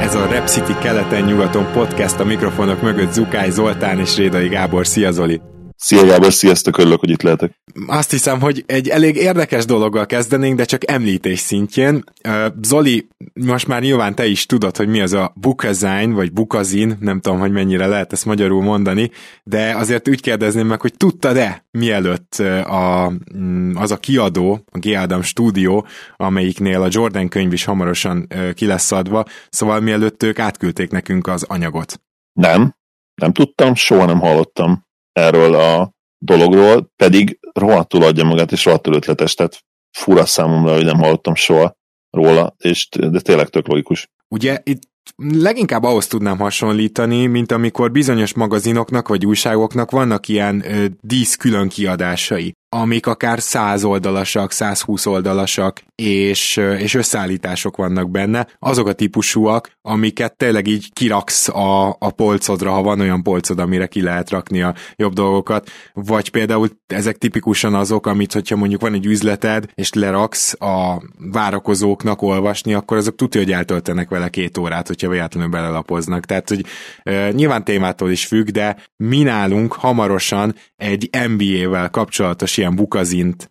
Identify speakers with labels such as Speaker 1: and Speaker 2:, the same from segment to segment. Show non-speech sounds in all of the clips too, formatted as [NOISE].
Speaker 1: Ez a Rep City keleten-nyugaton podcast a mikrofonok mögött Zukály Zoltán és Rédai Gábor. Szia Zoli!
Speaker 2: Szia Gábor, sziasztok, örülök, hogy itt lehetek.
Speaker 1: Azt hiszem, hogy egy elég érdekes dologgal kezdenénk, de csak említés szintjén. Zoli, most már nyilván te is tudod, hogy mi az a bukazine, vagy bukazin, nem tudom, hogy mennyire lehet ezt magyarul mondani, de azért úgy kérdezném meg, hogy tudtad-e, mielőtt a, mm, az a kiadó, a G. Adam Studio, amelyiknél a Jordan könyv is hamarosan ki lesz adva, szóval mielőtt ők átküldték nekünk az anyagot.
Speaker 2: Nem, nem tudtam, soha nem hallottam erről a dologról, pedig rohadtul adja magát, és rohadtul ötletes, tehát fura számomra, hogy nem hallottam soha róla, és de tényleg tök logikus.
Speaker 1: Ugye itt leginkább ahhoz tudnám hasonlítani, mint amikor bizonyos magazinoknak vagy újságoknak vannak ilyen ö, dísz külön kiadásai amik akár 100 oldalasak, 120 oldalasak, és, és összeállítások vannak benne, azok a típusúak, amiket tényleg így kiraksz a, a polcodra, ha van olyan polcod, amire ki lehet rakni a jobb dolgokat, vagy például ezek tipikusan azok, amit, hogyha mondjuk van egy üzleted, és leraksz a várakozóknak olvasni, akkor azok tudja, hogy eltöltenek vele két órát, hogyha véletlenül belelapoznak. Tehát, hogy e, nyilván témától is függ, de mi nálunk hamarosan egy NBA-vel kapcsolatos ilyen bukazint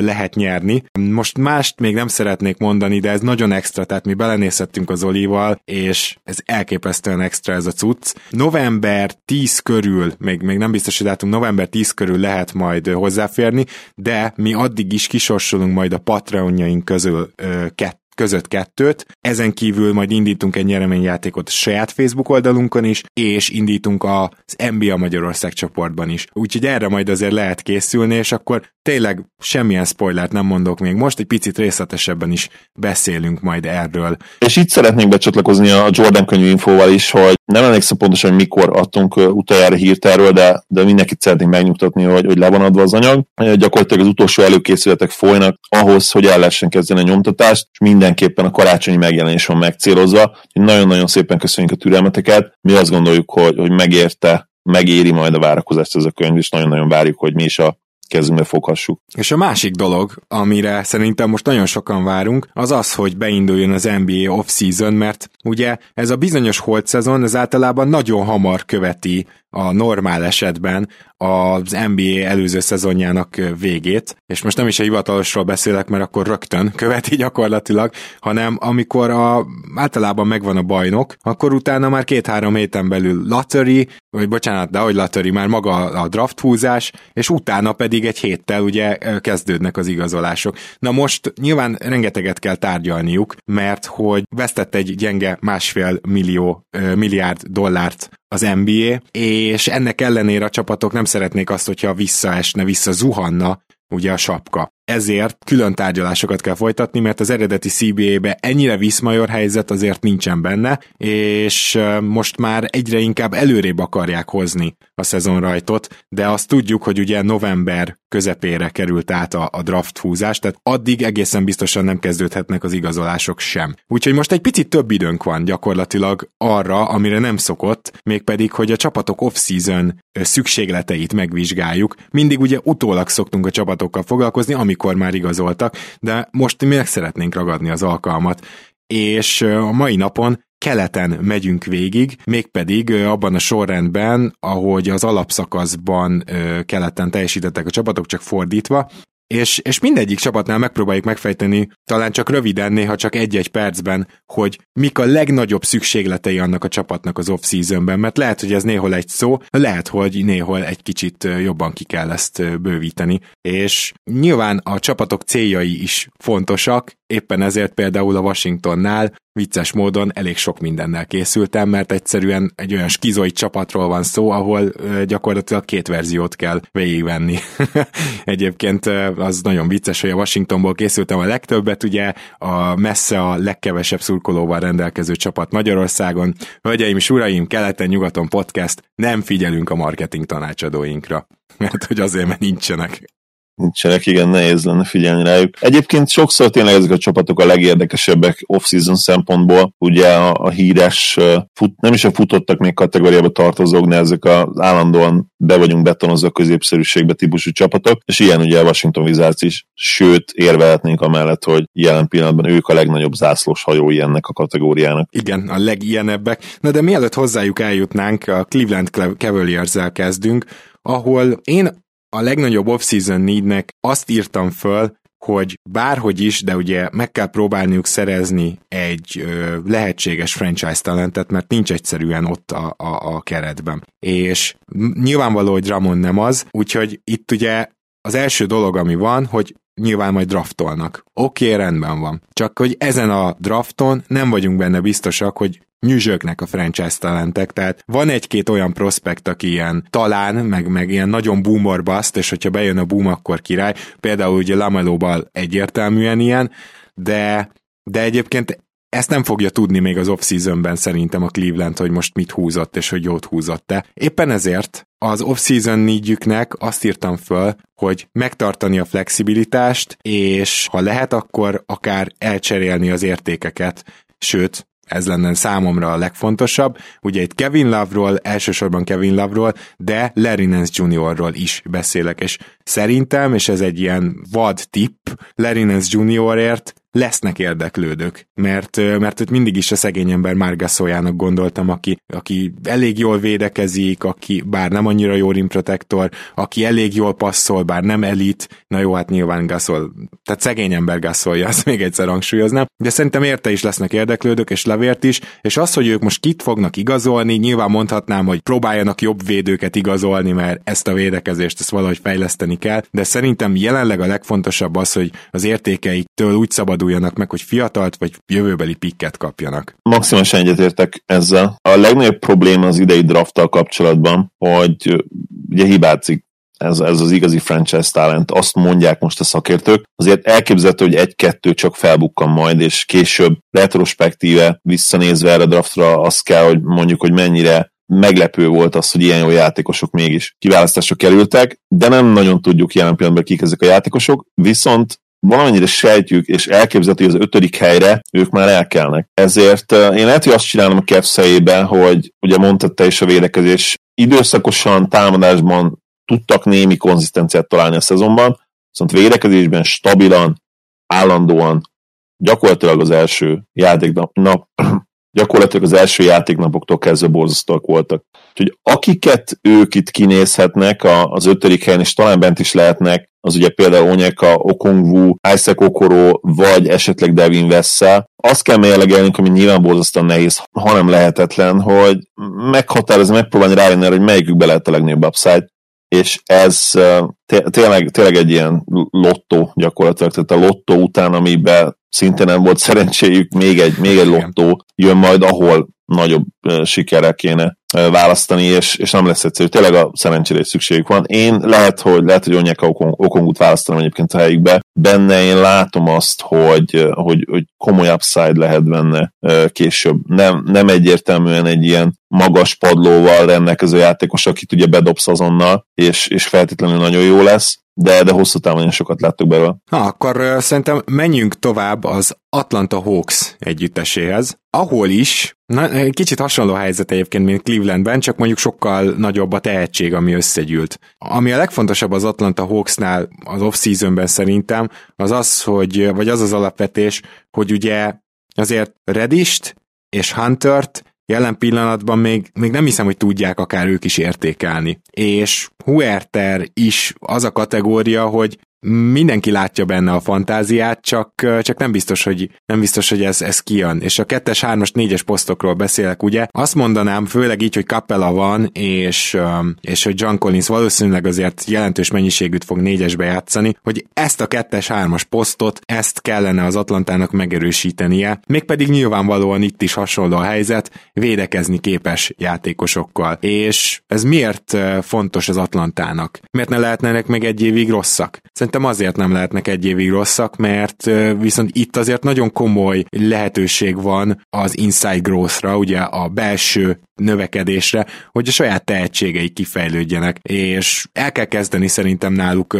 Speaker 1: lehet nyerni. Most mást még nem szeretnék mondani, de ez nagyon extra, tehát mi belenézhettünk az Olival, és ez elképesztően extra ez a cucc. November 10 körül, még, még nem biztos, hogy látunk, november 10 körül lehet majd hozzáférni, de mi addig is kisorsolunk majd a Patreonjaink közül ö, kett között kettőt, ezen kívül majd indítunk egy nyereményjátékot a saját Facebook oldalunkon is, és indítunk az NBA Magyarország csoportban is. Úgyhogy erre majd azért lehet készülni, és akkor tényleg semmilyen spoilert nem mondok még most, egy picit részletesebben is beszélünk majd erről.
Speaker 2: És itt szeretnénk becsatlakozni a Jordan könyvű infóval is, hogy nem emlékszem pontosan, hogy mikor adtunk utoljára hírt erről, de, de mindenkit szeretnénk megnyugtatni, hogy, hogy le van adva az anyag. Gyakorlatilag az utolsó előkészületek folynak ahhoz, hogy el lehessen kezdeni a nyomtatást, és mindenképpen a karácsonyi megjelenés van megcélozva. Nagyon-nagyon szépen köszönjük a türelmeteket. Mi azt gondoljuk, hogy, hogy megérte megéri majd a várakozást ez a könyv, és nagyon-nagyon várjuk, hogy mi is a kezünkbe foghassuk.
Speaker 1: És a másik dolog, amire szerintem most nagyon sokan várunk, az az, hogy beinduljon az NBA off-season, mert ugye ez a bizonyos holt szezon, ez általában nagyon hamar követi a normál esetben az NBA előző szezonjának végét, és most nem is a hivatalosról beszélek, mert akkor rögtön követi gyakorlatilag, hanem amikor a, általában megvan a bajnok, akkor utána már két-három héten belül lottery, vagy bocsánat, de hogy lottery, már maga a draft húzás, és utána pedig egy héttel ugye kezdődnek az igazolások. Na most nyilván rengeteget kell tárgyalniuk, mert hogy vesztett egy gyenge másfél millió, milliárd dollárt az NBA, és ennek ellenére a csapatok nem szeretnék azt, hogyha visszaesne, visszazuhanna ugye a sapka ezért külön tárgyalásokat kell folytatni, mert az eredeti CBA-be ennyire viszmajor helyzet azért nincsen benne, és most már egyre inkább előrébb akarják hozni a szezonrajtot, de azt tudjuk, hogy ugye november közepére került át a, a draft húzás, tehát addig egészen biztosan nem kezdődhetnek az igazolások sem. Úgyhogy most egy picit több időnk van gyakorlatilag arra, amire nem szokott, mégpedig, hogy a csapatok off-season szükségleteit megvizsgáljuk. Mindig ugye utólag szoktunk a csapatokkal foglalkozni, ami amikor már igazoltak, de most mi meg szeretnénk ragadni az alkalmat. És a mai napon keleten megyünk végig, mégpedig abban a sorrendben, ahogy az alapszakaszban keleten teljesítettek a csapatok, csak fordítva, és, és mindegyik csapatnál megpróbáljuk megfejteni, talán csak röviden, néha csak egy-egy percben, hogy mik a legnagyobb szükségletei annak a csapatnak az off-seasonben, mert lehet, hogy ez néhol egy szó, lehet, hogy néhol egy kicsit jobban ki kell ezt bővíteni. És nyilván a csapatok céljai is fontosak, éppen ezért például a Washingtonnál vicces módon elég sok mindennel készültem, mert egyszerűen egy olyan skizoi csapatról van szó, ahol gyakorlatilag két verziót kell végigvenni. [LAUGHS] Egyébként az nagyon vicces, hogy a Washingtonból készültem a legtöbbet, ugye a messze a legkevesebb szurkolóval rendelkező csapat Magyarországon. Hölgyeim és uraim, keleten-nyugaton podcast, nem figyelünk a marketing tanácsadóinkra, [LAUGHS] mert hogy azért, mert nincsenek
Speaker 2: nincsenek, igen, nehéz lenne figyelni rájuk. Egyébként sokszor tényleg ezek a csapatok a legérdekesebbek off-season szempontból, ugye a, a híres, fut, nem is a futottak még kategóriába tartozók, de ezek az állandóan be vagyunk betonozva középszerűségbe típusú csapatok, és ilyen ugye a Washington Wizards is, sőt érvehetnénk amellett, hogy jelen pillanatban ők a legnagyobb zászlós hajói ennek a kategóriának.
Speaker 1: Igen, a legilyenebbek. Na de mielőtt hozzájuk eljutnánk, a Cleveland Cavaliers-zel kezdünk, ahol én a legnagyobb off-season neednek azt írtam föl, hogy bárhogy is, de ugye meg kell próbálniuk szerezni egy ö, lehetséges franchise talentet, mert nincs egyszerűen ott a, a, a keretben. És nyilvánvaló, hogy Ramon nem az, úgyhogy itt ugye az első dolog, ami van, hogy nyilván majd draftolnak. Oké, okay, rendben van. Csak hogy ezen a drafton nem vagyunk benne biztosak, hogy nyüzsöknek a franchise talentek, tehát van egy-két olyan prospekt, aki ilyen talán, meg, meg ilyen nagyon boomer bust, és hogyha bejön a boom, akkor király, például ugye Lamelóval egyértelműen ilyen, de, de egyébként ezt nem fogja tudni még az off-seasonben szerintem a Cleveland, hogy most mit húzott, és hogy jót húzott-e. Éppen ezért az off-season needjüknek azt írtam föl, hogy megtartani a flexibilitást, és ha lehet, akkor akár elcserélni az értékeket, sőt, ez lenne számomra a legfontosabb. Ugye itt Kevin Love-ról, elsősorban Kevin Love-ról, de Larry Nance Jr.-ról is beszélek, és szerintem, és ez egy ilyen vad tipp, Larry Nance Jr.-ért lesznek érdeklődők, mert, mert ott mindig is a szegény ember Márgaszoljának gondoltam, aki, aki elég jól védekezik, aki bár nem annyira jó rim protector, aki elég jól passzol, bár nem elit, na jó, hát nyilván Gasol, tehát szegény ember Gasolja, azt [LAUGHS] még egyszer hangsúlyoznám, de szerintem érte is lesznek érdeklődők, és levért is, és az, hogy ők most kit fognak igazolni, nyilván mondhatnám, hogy próbáljanak jobb védőket igazolni, mert ezt a védekezést ezt valahogy fejleszteni kell, de szerintem jelenleg a legfontosabb az, hogy az értékeiktől úgy szabad szabaduljanak meg, hogy fiatalt vagy jövőbeli pikket kapjanak.
Speaker 2: Maximálisan egyetértek ezzel. A legnagyobb probléma az idei drafttal kapcsolatban, hogy ugye hibázik ez, ez az igazi franchise talent, azt mondják most a szakértők. Azért elképzelhető, hogy egy-kettő csak felbukkan majd, és később retrospektíve visszanézve erre a draftra azt kell, hogy mondjuk, hogy mennyire meglepő volt az, hogy ilyen jó játékosok mégis kiválasztásra kerültek, de nem nagyon tudjuk jelen pillanatban kik ezek a játékosok, viszont valamennyire sejtjük, és elképzelhető, hogy az ötödik helyre ők már elkelnek. Ezért én lehet, hogy azt csinálom a Kev hogy ugye mondtad te is a védekezés, időszakosan támadásban tudtak némi konzisztenciát találni a szezonban, viszont védekezésben stabilan, állandóan, gyakorlatilag az első játéknap, nap, gyakorlatilag az első játéknapoktól kezdve borzasztóak voltak. Úgyhogy akiket ők itt kinézhetnek az ötödik helyen, és talán bent is lehetnek, az ugye például Onyeka, Okongwu, Isaac Okoro, vagy esetleg Devin Vessa. Azt kell mérlegelnünk, ami nyilván borzasztóan nehéz, hanem lehetetlen, hogy meghatározni, megpróbálni rájönni hogy melyikükbe lehet a legnagyobb upside, és ez tényleg, tényleg egy ilyen lottó gyakorlatilag, tehát a lottó után, amiben szinte nem volt szerencséjük, még egy, még egy lottó jön majd, ahol nagyobb sikerrel kéne választani, és, és nem lesz egyszerű. Tényleg a szerencsére is szükségük van. Én lehet, hogy lehet, hogy Onyeka Okongut választanom egyébként a helyükbe. Benne én látom azt, hogy, hogy, hogy komoly upside lehet benne később. Nem, nem egyértelműen egy ilyen magas padlóval rendelkező játékos, akit ugye bedobsz azonnal, és, és feltétlenül nagyon jó lesz de, de hosszú távon sokat láttuk belőle.
Speaker 1: Na, akkor szerintem menjünk tovább az Atlanta Hawks együtteséhez, ahol is, na, kicsit hasonló helyzet egyébként, mint Clevelandben, csak mondjuk sokkal nagyobb a tehetség, ami összegyűlt. Ami a legfontosabb az Atlanta Hawksnál az off-seasonben szerintem, az az, hogy, vagy az az alapvetés, hogy ugye azért Redist és Huntert jelen pillanatban még, még nem hiszem, hogy tudják akár ők is értékelni. És Huerter is az a kategória, hogy mindenki látja benne a fantáziát, csak, csak nem biztos, hogy, nem biztos, hogy ez, ez kijön. És a kettes, hármas, négyes posztokról beszélek, ugye? Azt mondanám, főleg így, hogy Capella van, és, és hogy John Collins valószínűleg azért jelentős mennyiségűt fog négyesbe játszani, hogy ezt a kettes, hármas posztot, ezt kellene az Atlantának megerősítenie, mégpedig nyilvánvalóan itt is hasonló a helyzet, védekezni képes játékosokkal. És ez miért fontos az Atlantának? Miért ne lehetnének meg egy évig rosszak? Szerintem azért nem lehetnek egy évig rosszak, mert viszont itt azért nagyon komoly lehetőség van az inside growth-ra, ugye a belső növekedésre, hogy a saját tehetségei kifejlődjenek, és el kell kezdeni szerintem náluk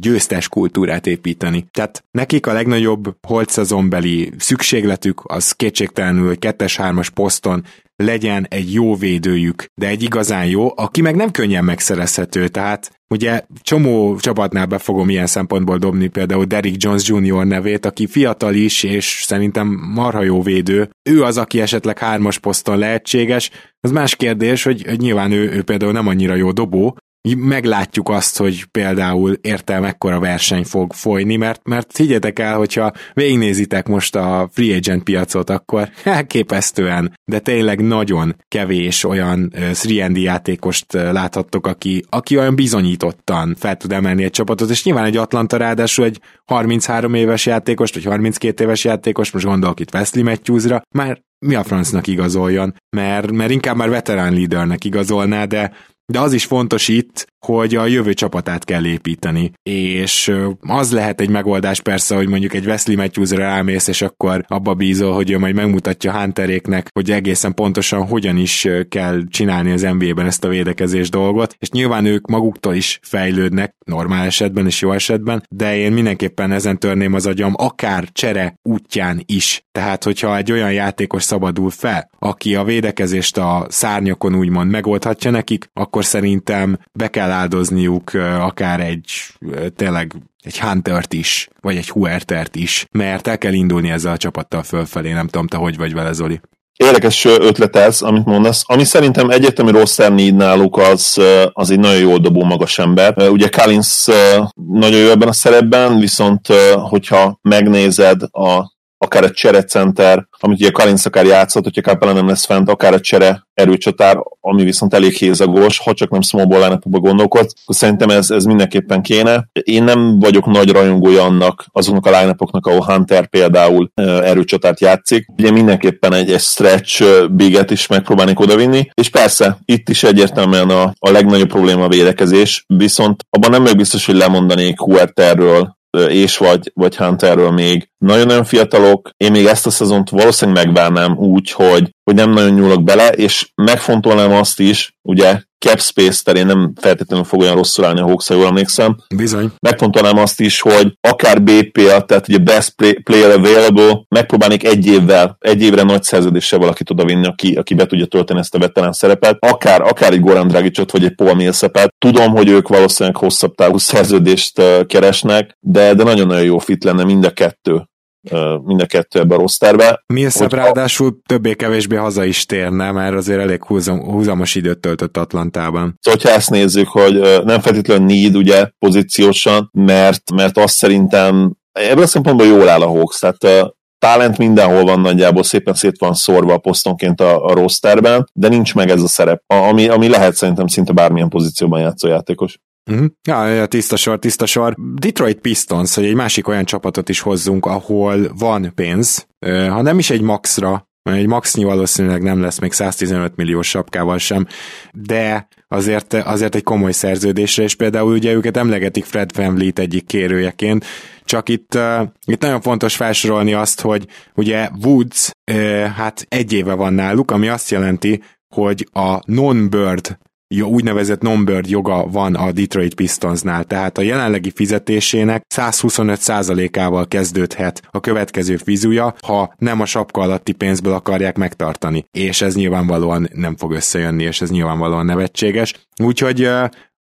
Speaker 1: győztes kultúrát építeni. Tehát nekik a legnagyobb holt szezonbeli szükségletük az kétségtelenül, hogy kettes-hármas poszton legyen egy jó védőjük, de egy igazán jó, aki meg nem könnyen megszerezhető, tehát Ugye csomó csapatnál be fogom ilyen szempontból dobni például Derrick Jones Jr. nevét, aki fiatal is, és szerintem marha jó védő. Ő az, aki esetleg hármas poszton lehetséges. Az más kérdés, hogy, nyilván ő, ő például nem annyira jó dobó, meglátjuk azt, hogy például értel mekkora verseny fog folyni, mert, mert higgyetek el, hogyha végignézitek most a free agent piacot, akkor [LAUGHS] elképesztően, de tényleg nagyon kevés olyan 3 játékost láthattok, aki, aki olyan bizonyítottan fel tud emelni egy csapatot, és nyilván egy Atlanta ráadásul egy 33 éves játékost, vagy 32 éves játékost, most gondolok itt Wesley Matthewsra, már mi a francnak igazoljon, mert, mert inkább már veterán leadernek igazolná, de de az is fontos itt, hogy a jövő csapatát kell építeni, és az lehet egy megoldás persze, hogy mondjuk egy Wesley Matthews-ra rámész, és akkor abba bízol, hogy ő majd megmutatja Hunteréknek, hogy egészen pontosan hogyan is kell csinálni az NBA-ben ezt a védekezés dolgot, és nyilván ők maguktól is fejlődnek, normál esetben és jó esetben, de én mindenképpen ezen törném az agyam, akár csere útján is. Tehát, hogyha egy olyan játékos szabadul fel, aki a védekezést a szárnyakon úgymond megoldhatja nekik, akkor szerintem be kell áldozniuk akár egy tényleg egy Huntert is, vagy egy Huertert is, mert el kell indulni ezzel a csapattal fölfelé, nem tudom, te hogy vagy vele, Zoli.
Speaker 2: Érdekes ötlet ez, amit mondasz. Ami szerintem egyetemi rossz need náluk az, az egy nagyon jól dobó magas ember. Ugye Collins nagyon jó ebben a szerepben, viszont hogyha megnézed a akár egy cserecenter, amit ugye Kalinsz akár játszott, hogyha Capella nem lesz fent, akár egy csere erőcsatár, ami viszont elég hézagos, ha csak nem small line gondolkodsz, akkor szerintem ez, ez mindenképpen kéne. Én nem vagyok nagy rajongója annak, azoknak a line ahol Hunter például erőcsatárt játszik. Ugye mindenképpen egy, egy stretch biget is megpróbálnék odavinni, és persze itt is egyértelműen a, a legnagyobb probléma a védekezés, viszont abban nem meg biztos, hogy lemondanék Huerterről, és vagy, vagy Hunterről még nagyon-nagyon fiatalok. Én még ezt a szezont valószínűleg megvárnám úgy, hogy, hogy nem nagyon nyúlok bele, és megfontolnám azt is, ugye cap space terén nem feltétlenül fog olyan rosszul állni a Hawks, ha jól emlékszem.
Speaker 1: Bizony.
Speaker 2: Megfontolnám azt is, hogy akár BPL, tehát ugye best play, player available, megpróbálnék egy évvel, egy évre nagy szerződéssel valakit oda vinni, aki, aki be tudja tölteni ezt a veterán szerepet, akár, akár egy Goran Dragicot, vagy egy Paul Millsapet. Tudom, hogy ők valószínűleg hosszabb távú [LAUGHS] szerződést keresnek, de, de nagyon-nagyon jó fit lenne mind a kettő mind a kettő ebbe a rosterbe.
Speaker 1: Millsap hogyha... ráadásul többé-kevésbé haza is térne, mert azért elég húzam, húzamos időt töltött Atlantában.
Speaker 2: Szóval, ezt nézzük, hogy nem feltétlenül need, ugye, pozíciósan, mert, mert azt szerintem ebből a szempontból jól áll a Hawks, tehát talent mindenhol van nagyjából, szépen szét van szórva a posztonként a, a rosterben, de nincs meg ez a szerep, ami, ami lehet szerintem szinte bármilyen pozícióban játszó játékos.
Speaker 1: Uh-huh. Ja, tiszta sor, tiszta sor. Detroit Pistons, hogy egy másik olyan csapatot is hozzunk, ahol van pénz, ha nem is egy maxra, egy maxnyi valószínűleg nem lesz még 115 milliós sapkával sem, de azért, azért egy komoly szerződésre, és például ugye őket emlegetik Fred VanVleet egyik kérőjeként, csak itt, uh, itt nagyon fontos felsorolni azt, hogy ugye Woods uh, hát egy éve van náluk, ami azt jelenti, hogy a non-bird úgynevezett non-bird joga van a Detroit Pistonsnál, tehát a jelenlegi fizetésének 125%-ával kezdődhet a következő fizúja, ha nem a sapka alatti pénzből akarják megtartani. És ez nyilvánvalóan nem fog összejönni, és ez nyilvánvalóan nevetséges. Úgyhogy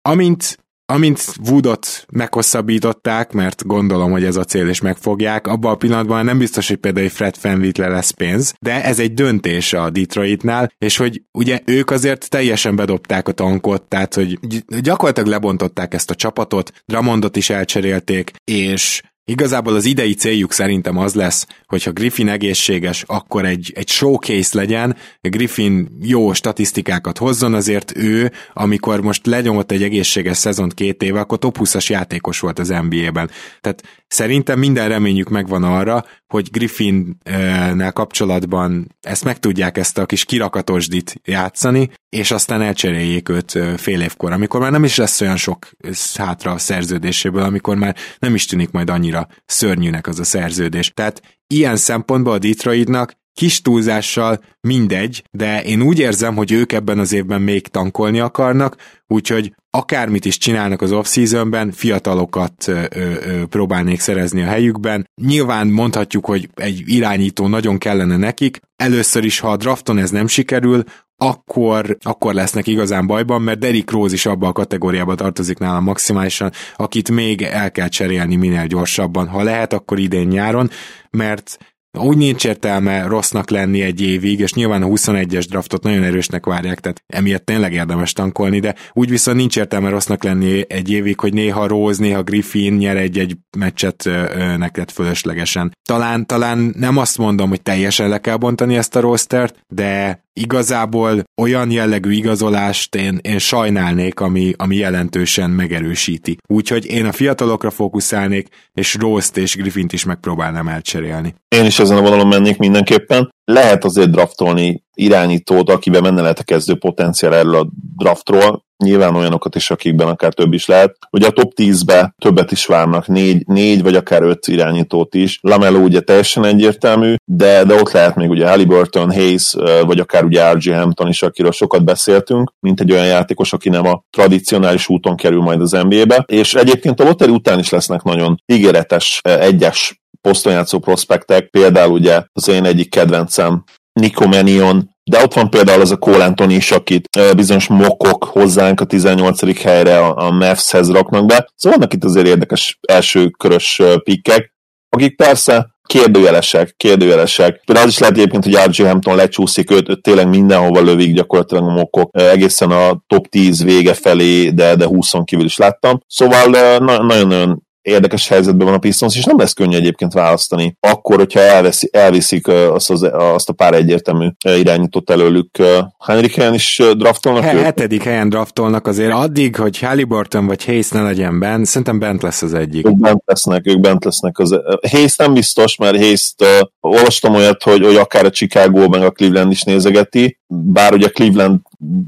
Speaker 1: amint amint Woodot meghosszabbították, mert gondolom, hogy ez a cél is megfogják, abban a pillanatban nem biztos, hogy például Fred Fanvitle lesz pénz, de ez egy döntés a Detroitnál, és hogy ugye ők azért teljesen bedobták a tankot, tehát hogy gyakorlatilag lebontották ezt a csapatot, Dramondot is elcserélték, és Igazából az idei céljuk szerintem az lesz, hogyha Griffin egészséges, akkor egy, egy showcase legyen, Griffin jó statisztikákat hozzon, azért ő, amikor most lenyomott egy egészséges szezont két éve, akkor top 20-as játékos volt az NBA-ben. Tehát szerintem minden reményük megvan arra, hogy Griffin-nel kapcsolatban ezt meg tudják ezt a kis kirakatosdit játszani, és aztán elcseréljék őt fél évkor, amikor már nem is lesz olyan sok hátra a szerződéséből, amikor már nem is tűnik majd annyira szörnyűnek az a szerződés. Tehát ilyen szempontból a Detroitnak kis túlzással mindegy, de én úgy érzem, hogy ők ebben az évben még tankolni akarnak, úgyhogy akármit is csinálnak az off-seasonben, fiatalokat ö, ö, próbálnék szerezni a helyükben. Nyilván mondhatjuk, hogy egy irányító nagyon kellene nekik. Először is, ha a drafton ez nem sikerül, akkor, akkor lesznek igazán bajban, mert Derrick Rose is abba a kategóriába tartozik nálam maximálisan, akit még el kell cserélni minél gyorsabban. Ha lehet, akkor idén nyáron, mert úgy nincs értelme rossznak lenni egy évig, és nyilván a 21-es draftot nagyon erősnek várják, tehát emiatt tényleg érdemes tankolni, de úgy viszont nincs értelme rossznak lenni egy évig, hogy néha Rose, néha Griffin nyer egy-egy meccset neked fölöslegesen. Talán, talán nem azt mondom, hogy teljesen le kell bontani ezt a rostert, de igazából olyan jellegű igazolást én, én sajnálnék, ami, ami jelentősen megerősíti. Úgyhogy én a fiatalokra fókuszálnék, és Rost és Griffint is megpróbálnám elcserélni.
Speaker 2: Én is ezen a vonalon mennék mindenképpen. Lehet azért draftolni irányítót, akiben menne lehet a kezdő potenciál erről a draftról, nyilván olyanokat is, akikben akár több is lehet. Ugye a top 10-be többet is várnak, négy, négy vagy akár öt irányítót is. Lamelo ugye teljesen egyértelmű, de, de ott lehet még ugye Halliburton, Hayes, vagy akár ugye R.J. Hampton is, akiről sokat beszéltünk, mint egy olyan játékos, aki nem a tradicionális úton kerül majd az NBA-be. És egyébként a lottery után is lesznek nagyon ígéretes egyes poszton játszó prospektek, például ugye az én egyik kedvencem Nico Menion, de ott van például az a Cole Anthony is, akit bizonyos mokok hozzánk a 18. helyre a, a Mavs-hez raknak be. Szóval vannak itt azért érdekes első körös pikkek, akik persze kérdőjelesek, kérdőjelesek. Például az is lehet egyébként, hogy R.J. Hampton lecsúszik, őt, őt tényleg mindenhova lövik gyakorlatilag a mokok, egészen a top 10 vége felé, de, de 20 kívül is láttam. Szóval nagyon-nagyon érdekes helyzetben van a Pistons, és nem lesz könnyű egyébként választani. Akkor, hogyha elveszi, elviszik azt, az, azt a pár egyértelmű irányított előlük. Hányadik helyen is draftolnak?
Speaker 1: He, hetedik helyen draftolnak azért. Addig, hogy Halliburton vagy Hayes ne legyen bent, szerintem bent lesz az egyik.
Speaker 2: Ők bent lesznek, ők bent lesznek. Az, Hayes nem biztos, mert Hayes-t uh, olvastam olyat, hogy, hogy akár a Chicago meg a Cleveland is nézegeti, bár ugye Cleveland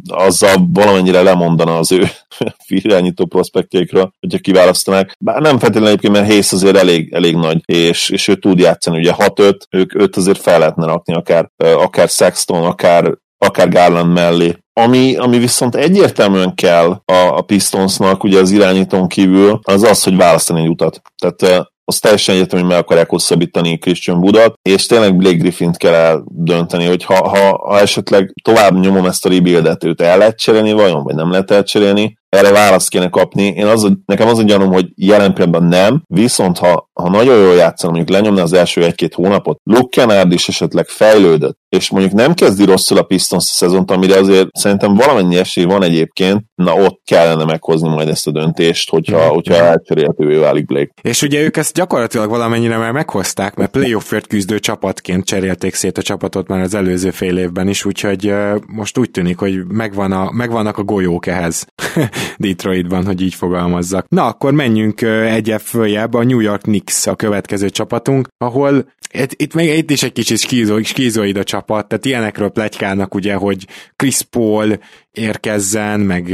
Speaker 2: azzal valamennyire lemondana az ő [LAUGHS] irányító prospektjeikről, hogyha kiválasztanák. Bár nem feltétlenül egyébként, mert Hayes azért elég, elég nagy, és, és ő tud játszani, ugye 6-5, ők őt azért fel lehetne rakni, akár, akár Sexton, akár, akár Garland mellé. Ami, ami viszont egyértelműen kell a, a Pistonsnak, ugye az irányítón kívül, az az, hogy választani egy utat. Tehát az teljesen egyetem, hogy meg akarják hosszabbítani Christian Budat, és tényleg Blake Griffint kell eldönteni, hogy ha, ha, ha esetleg tovább nyomom ezt a rebuildet, őt el lehet cserélni vajon, vagy nem lehet elcserélni, erre választ kéne kapni. Én az, nekem az a gyanúm, hogy jelen pillanatban nem, viszont ha, ha nagyon jól játszanak, mondjuk lenyomna az első egy-két hónapot, Luke Kennard is esetleg fejlődött, és mondjuk nem kezdi rosszul a Pistons a szezont, amire azért szerintem valamennyi esély van egyébként, na ott kellene meghozni majd ezt a döntést, hogyha, mm. hogyha elcserélhetővé válik Blake.
Speaker 1: És ugye ők ezt gyakorlatilag valamennyire már meghozták, mert playoffért küzdő csapatként cserélték szét a csapatot már az előző fél évben is, úgyhogy most úgy tűnik, hogy megvan a, megvannak a golyók ehhez. [LAUGHS] Detroitban, hogy így fogalmazzak. Na, akkor menjünk egyet följebb, a New York Knicks a következő csapatunk, ahol itt, itt még itt is egy kicsit skízoid a csapat, tehát ilyenekről plegykálnak ugye, hogy Chris Paul érkezzen, meg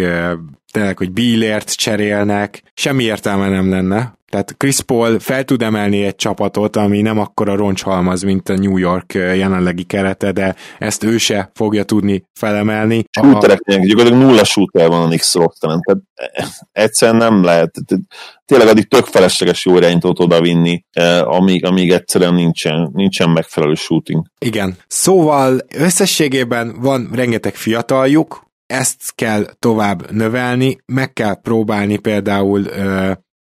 Speaker 1: tényleg, hogy Billért cserélnek, semmi értelme nem lenne, tehát Chris Paul fel tud emelni egy csapatot, ami nem akkora roncshalmaz, mint a New York jelenlegi kerete, de ezt ő se fogja tudni felemelni.
Speaker 2: Shootereknek gyakorlatilag nulla shooter van a Knicks rosteren, tehát egyszerűen nem lehet. Tényleg addig tök felesleges jó irányítót oda vinni, amíg, amíg egyszerűen nincsen, nincsen megfelelő shooting.
Speaker 1: Igen. Szóval összességében van rengeteg fiataljuk, ezt kell tovább növelni, meg kell próbálni például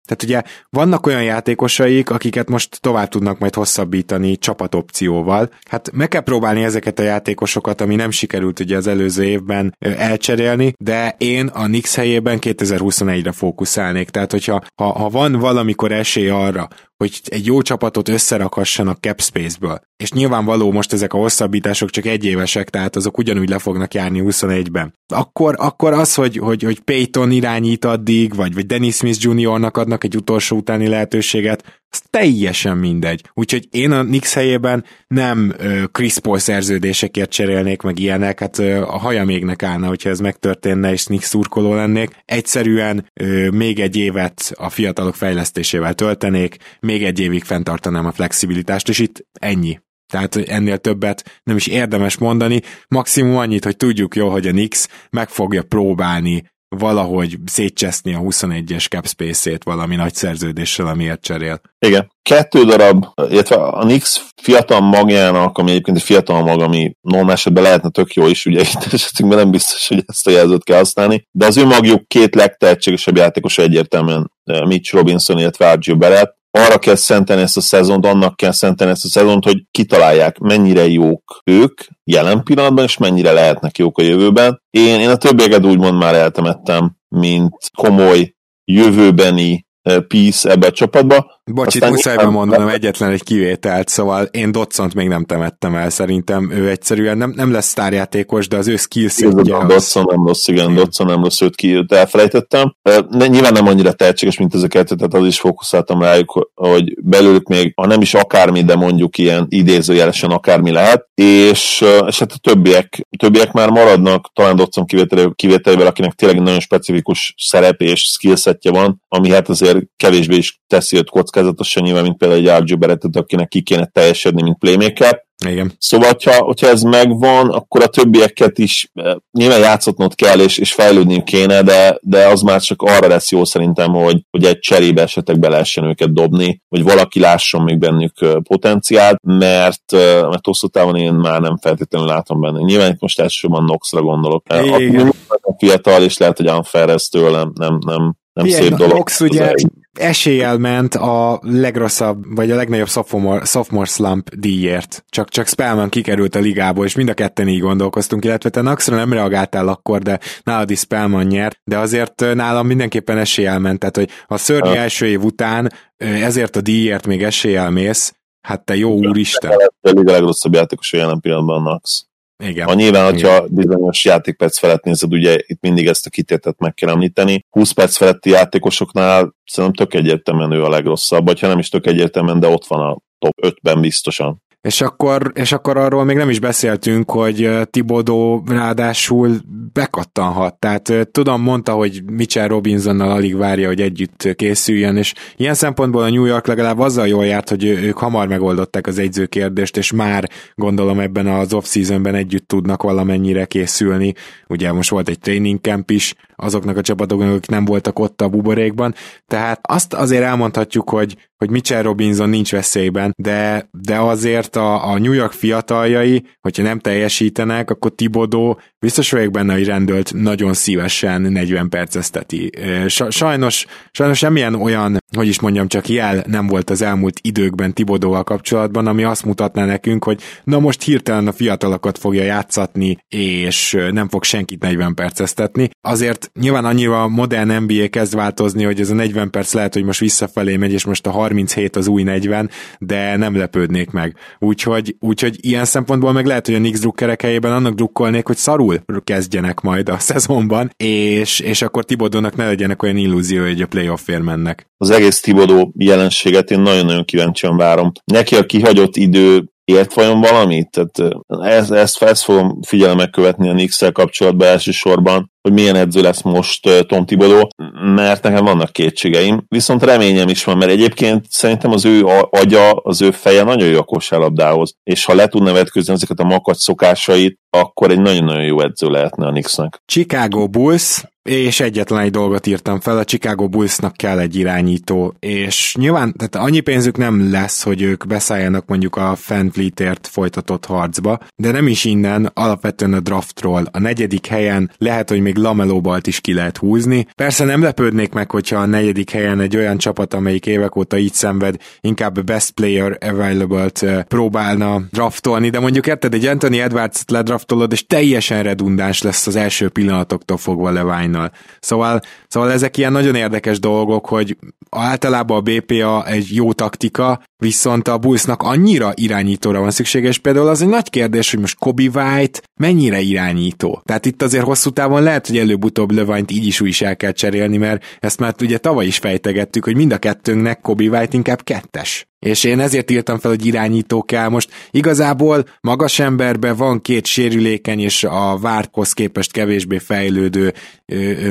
Speaker 1: tehát ugye vannak olyan játékosaik, akiket most tovább tudnak majd hosszabbítani csapatopcióval. Hát meg kell próbálni ezeket a játékosokat, ami nem sikerült ugye az előző évben elcserélni, de én a Nix helyében 2021-re fókuszálnék. Tehát hogyha ha, ha van valamikor esély arra, hogy egy jó csapatot összerakhassanak cap space-ből. És nyilvánvaló most ezek a hosszabbítások csak egyévesek, tehát azok ugyanúgy le fognak járni 21-ben. Akkor, akkor az, hogy, hogy, hogy Payton irányít addig, vagy, vagy Dennis Smith Jr.-nak adnak egy utolsó utáni lehetőséget, az teljesen mindegy. Úgyhogy én a Nix helyében nem Chris Paul szerződésekért cserélnék meg ilyenek, hát a haja mégnek állna, hogyha ez megtörténne, és Nix szurkoló lennék. Egyszerűen még egy évet a fiatalok fejlesztésével töltenék, még egy évig fenntartanám a flexibilitást, és itt ennyi. Tehát ennél többet nem is érdemes mondani, maximum annyit, hogy tudjuk jó, hogy a Nix meg fogja próbálni valahogy szétcseszni a 21-es cap space-ét valami nagy szerződéssel, amiért cserél.
Speaker 2: Igen. Kettő darab, illetve a Nix fiatal magjának, ami egyébként egy fiatal mag, ami normál esetben lehetne tök jó is, ugye [LAUGHS] itt esetünkben nem biztos, hogy ezt a jelzőt kell használni, de az ő magjuk két legtehetségesebb játékos egyértelműen eh, Mitch Robinson, illetve Argyő Barrett, arra kell szentelni ezt a szezont, annak kell szentelni ezt a szezont, hogy kitalálják, mennyire jók ők jelen pillanatban, és mennyire lehetnek jók a jövőben. Én, én a többieket úgymond már eltemettem, mint komoly jövőbeni piece ebbe a csapatba.
Speaker 1: Bocsit, muszáj mondanom egyetlen egy kivételt, szóval én Dotsont még nem temettem el, szerintem ő egyszerűen nem, nem lesz sztárjátékos, de az ő skills
Speaker 2: ugye az... Dotson nem rossz, igen, Dotson nem rossz, őt ki, őt elfelejtettem. De nyilván nem annyira tehetséges, mint ezeket, tehát az is fókuszáltam rájuk, hogy belőlük még, ha nem is akármi, de mondjuk ilyen idézőjelesen akármi lehet, és, és hát a többiek, többiek már maradnak, talán Dotson kivételével, kivételével, akinek tényleg nagyon specifikus szerep és skillsetje van, ami hát azért kevésbé is teszi őt kockázatosan nyilván, mint például egy Argyő Berettet, akinek ki kéne teljesedni, mint playmaker.
Speaker 1: Igen.
Speaker 2: Szóval, hogyha, hogyha ez megvan, akkor a többieket is eh, nyilván játszatnod kell, és, és fejlődni kéne, de, de az már csak arra lesz jó szerintem, hogy, hogy egy cserébe esetleg be lehessen őket dobni, hogy valaki lásson még bennük eh, potenciált, mert, eh, mert hosszú távon én már nem feltétlenül látom benne. Nyilván itt most elsősorban Noxra gondolok. Igen. A fiatal, és lehet, hogy unfair ez tőlem, nem, nem, nem
Speaker 1: Ilyen,
Speaker 2: szép dolog.
Speaker 1: Nox ugye eséllyel ment a legrosszabb, vagy a legnagyobb sophomore, sophomore slump díjért. Csak, csak Spellman kikerült a ligából, és mind a ketten így gondolkoztunk, illetve te Naxra nem reagáltál akkor, de nálad is Spellman nyert, de azért nálam mindenképpen eséllyel ment, tehát hogy a szörnyű első év után ezért a díjért még eséllyel mész, hát te jó úristen.
Speaker 2: A legrosszabb játékos a jelen pillanatban Nax. Igen. Ha nyilván, hogyha Igen. bizonyos játékperc felett nézed, ugye itt mindig ezt a kitétet meg kell említeni. 20 perc feletti játékosoknál szerintem tök egyértelműen ő a legrosszabb, vagy ha nem is tök egyértelműen, de ott van a top 5-ben biztosan.
Speaker 1: És akkor, és akkor arról még nem is beszéltünk, hogy Tibodó ráadásul bekattanhat. Tehát tudom, mondta, hogy Mitchell Robinsonnal alig várja, hogy együtt készüljön, és ilyen szempontból a New York legalább azzal jól járt, hogy ők hamar megoldották az egyző kérdést, és már gondolom ebben az off-seasonben együtt tudnak valamennyire készülni. Ugye most volt egy training camp is, azoknak a csapatoknak, akik nem voltak ott a buborékban. Tehát azt azért elmondhatjuk, hogy, hogy Mitchell Robinson nincs veszélyben, de, de azért a, a New York fiataljai, hogyha nem teljesítenek, akkor Tibodó biztos vagyok benne, hogy rendőlt nagyon szívesen 40 percezteti. Sajnos, sajnos semmilyen olyan, hogy is mondjam, csak jel nem volt az elmúlt időkben Tibodóval kapcsolatban, ami azt mutatná nekünk, hogy na most hirtelen a fiatalokat fogja játszatni, és nem fog senkit 40 perceztetni. Azért nyilván annyira modern NBA kezd változni, hogy ez a 40 perc lehet, hogy most visszafelé megy, és most a 37 az új 40, de nem lepődnék meg. Úgyhogy, úgyhogy ilyen szempontból meg lehet, hogy a Nix drukkerek helyében annak drukkolnék, hogy szarul kezdjenek majd a szezonban, és, és akkor Tibodónak ne legyenek olyan illúzió, hogy a playoffért mennek.
Speaker 2: Az egész Tibodó jelenséget én nagyon-nagyon kíváncsian várom. Neki a kihagyott idő ért vajon valamit? Tehát ezt, ezt, ezt fogom figyelemmel követni a nix kapcsolatban elsősorban, hogy milyen edző lesz most Tom Thibodeau, mert nekem vannak kétségeim, viszont reményem is van, mert egyébként szerintem az ő agya, az ő feje nagyon jó a kosárlabdához, és ha le tudna vetközni ezeket a makacs szokásait, akkor egy nagyon-nagyon jó edző lehetne a Knicksnek.
Speaker 1: Chicago Bulls, és egyetlen egy dolgot írtam fel, a Chicago Bullsnak kell egy irányító, és nyilván tehát annyi pénzük nem lesz, hogy ők beszálljanak mondjuk a Fanfleetért folytatott harcba, de nem is innen, alapvetően a draftról. A negyedik helyen lehet, hogy még Lamelóbalt is ki lehet húzni. Persze nem lepődnék meg, hogyha a negyedik helyen egy olyan csapat, amelyik évek óta így szenved, inkább best player available-t próbálna draftolni, de mondjuk érted, egy Anthony Edwards-t ledraftolod, és teljesen redundáns lesz az első pillanatoktól fogva Levine Bitcoinnal. Szóval, szóval ezek ilyen nagyon érdekes dolgok, hogy általában a BPA egy jó taktika, viszont a Bullsnak annyira irányítóra van szüksége, és például az egy nagy kérdés, hogy most Kobe White mennyire irányító. Tehát itt azért hosszú távon lehet, hogy előbb-utóbb Levanyt így is úgy el kell cserélni, mert ezt már ugye tavaly is fejtegettük, hogy mind a kettőnknek Kobe White inkább kettes. És én ezért írtam fel, hogy irányító kell. Most igazából magas emberben van két sérülékeny és a várthoz képest kevésbé fejlődő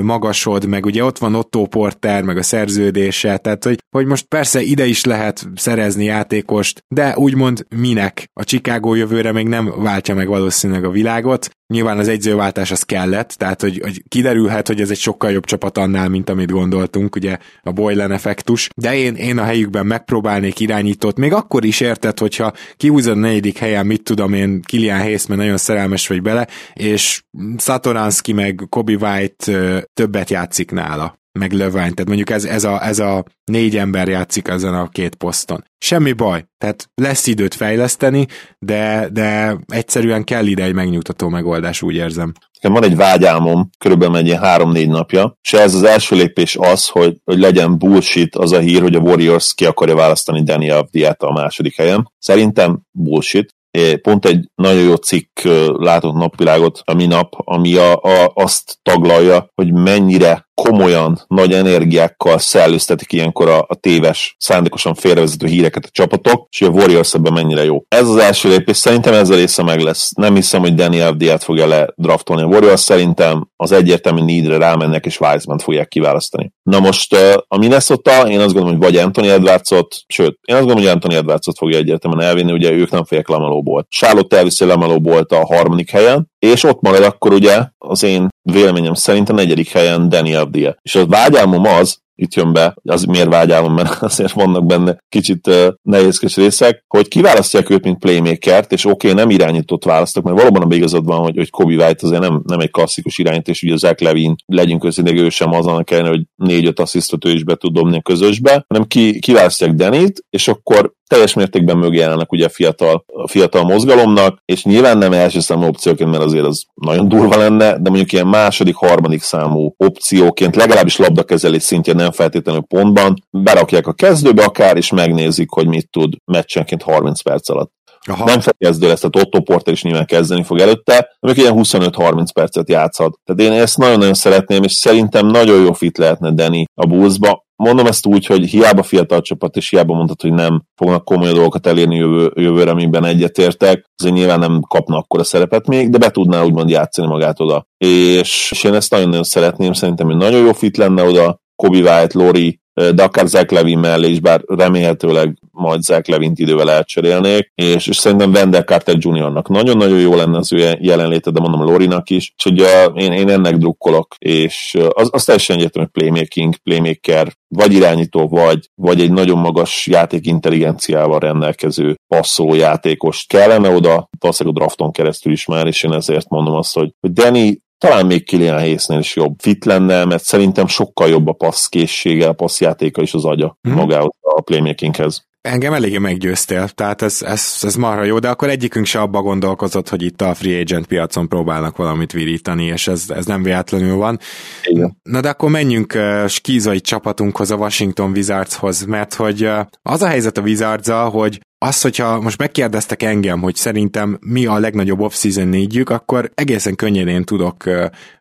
Speaker 1: magasod, meg ugye ott van Otto Porter, meg a szerződése, tehát hogy, hogy most persze ide is lehet szerezni játékost, de úgymond minek? A Chicago jövőre még nem váltja meg valószínűleg a világot, Nyilván az egyzőváltás az kellett, tehát hogy, hogy kiderülhet, hogy ez egy sokkal jobb csapat annál, mint amit gondoltunk, ugye a Boylan effektus, de én, én a helyükben megpróbálnék irányítót, még akkor is érted, hogyha kihúzod a negyedik helyen, mit tudom én, Kilian Hayes, mert nagyon szerelmes vagy bele, és Satoranski meg Kobe White többet játszik nála meg Lövány, tehát mondjuk ez, ez, a, ez a négy ember játszik ezen a két poszton. Semmi baj, tehát lesz időt fejleszteni, de, de egyszerűen kell ide egy megnyugtató megoldás, úgy érzem.
Speaker 2: Nekem van egy vágyálmom, körülbelül egy ilyen három-négy napja, és ez az első lépés az, hogy, hogy legyen bullshit az a hír, hogy a Warriors ki akarja választani Danny Avdiát a második helyen. Szerintem bullshit, Pont egy nagyon jó cikk látott napvilágot a minap, ami a, a, azt taglalja, hogy mennyire komolyan, nagy energiákkal szellőztetik ilyenkor a, a téves, szándékosan félrevezető híreket a csapatok, és a Warriors ebben mennyire jó. Ez az első lépés, szerintem ez a része meg lesz. Nem hiszem, hogy Daniel Diát fogja le draftolni a Warriors, szerintem az egyértelmű needre rámennek, és Wiseman fogják kiválasztani. Na most a Minnesota, én azt gondolom, hogy vagy Anthony Edwardsot, sőt, én azt gondolom, hogy Anthony Edwardsot fogja egyértelműen elvinni, ugye ők nem fogják Lamelóból. Charlotte elviszi Lamelóból a harmadik helyen, és ott marad akkor ugye az én véleményem szerint a negyedik helyen Daniel Dia. És az vágyálmom az, itt jön be, az miért vágyálom, mert [LAUGHS] azért vannak benne kicsit nehézkes részek, hogy kiválasztják őt, mint playmakert, és oké, okay, nem irányított választok, mert valóban a igazad van, hogy, hogy Kobe White azért nem, nem egy klasszikus irányító, és ugye Zach Levin, legyünk őszintén, ő sem azon kellene, hogy négy-öt asszisztot ő is be tud dobni a közösbe, hanem ki, kiválasztják Denit, és akkor teljes mértékben mögé állnak ugye a fiatal, a fiatal mozgalomnak, és nyilván nem első számú opcióként, mert azért az nagyon durva lenne, de mondjuk ilyen második, harmadik számú opcióként, legalábbis labdakezelés szintjén nem feltétlenül pontban, berakják a kezdőbe akár, és megnézik, hogy mit tud meccsenként 30 perc alatt. Aha. Nem kezdő lesz, tehát Otto Porter is nyilván kezdeni fog előtte, mondjuk ilyen 25-30 percet játszhat. Tehát én ezt nagyon-nagyon szeretném, és szerintem nagyon jó fit lehetne Deni a Bullsba. Mondom ezt úgy, hogy hiába fiatal csapat, és hiába mondhat, hogy nem fognak komoly dolgokat elérni jövő, jövőre, amiben egyetértek, azért nyilván nem kapna akkor a szerepet még, de be tudná úgymond játszani magát oda. És, és én ezt nagyon-nagyon szeretném, szerintem, hogy nagyon jó fit lenne oda, Kobe White, Lori, de akár Zach Levin mellé is, bár remélhetőleg majd Zach Levint idővel elcserélnék, és, és szerintem Wendell Carter Jr.-nak nagyon-nagyon jó lenne az ő jelenléte, de mondom Lorinak is, úgyhogy uh, én, én ennek drukkolok, és az, az teljesen egyértelmű, hogy playmaking, playmaker, vagy irányító, vagy, vagy egy nagyon magas játékintelligenciával rendelkező passzoló játékos kellene oda, valószínűleg a drafton keresztül is már, és én ezért mondom azt, hogy Danny talán még Kilian Hayesnél is jobb fit lenne, mert szerintem sokkal jobb a passzkészsége, a passzjátéka is az agya hmm. magához a playmakinghez.
Speaker 1: Engem eléggé meggyőztél, tehát ez, ez, ez marha jó, de akkor egyikünk se abba gondolkozott, hogy itt a free agent piacon próbálnak valamit virítani, és ez, ez nem véletlenül van. Igen. Na de akkor menjünk uh, skízai csapatunkhoz, a Washington Wizardshoz, mert hogy uh, az a helyzet a wizards hogy az, hogyha most megkérdeztek engem, hogy szerintem mi a legnagyobb off-season négyük, akkor egészen könnyedén tudok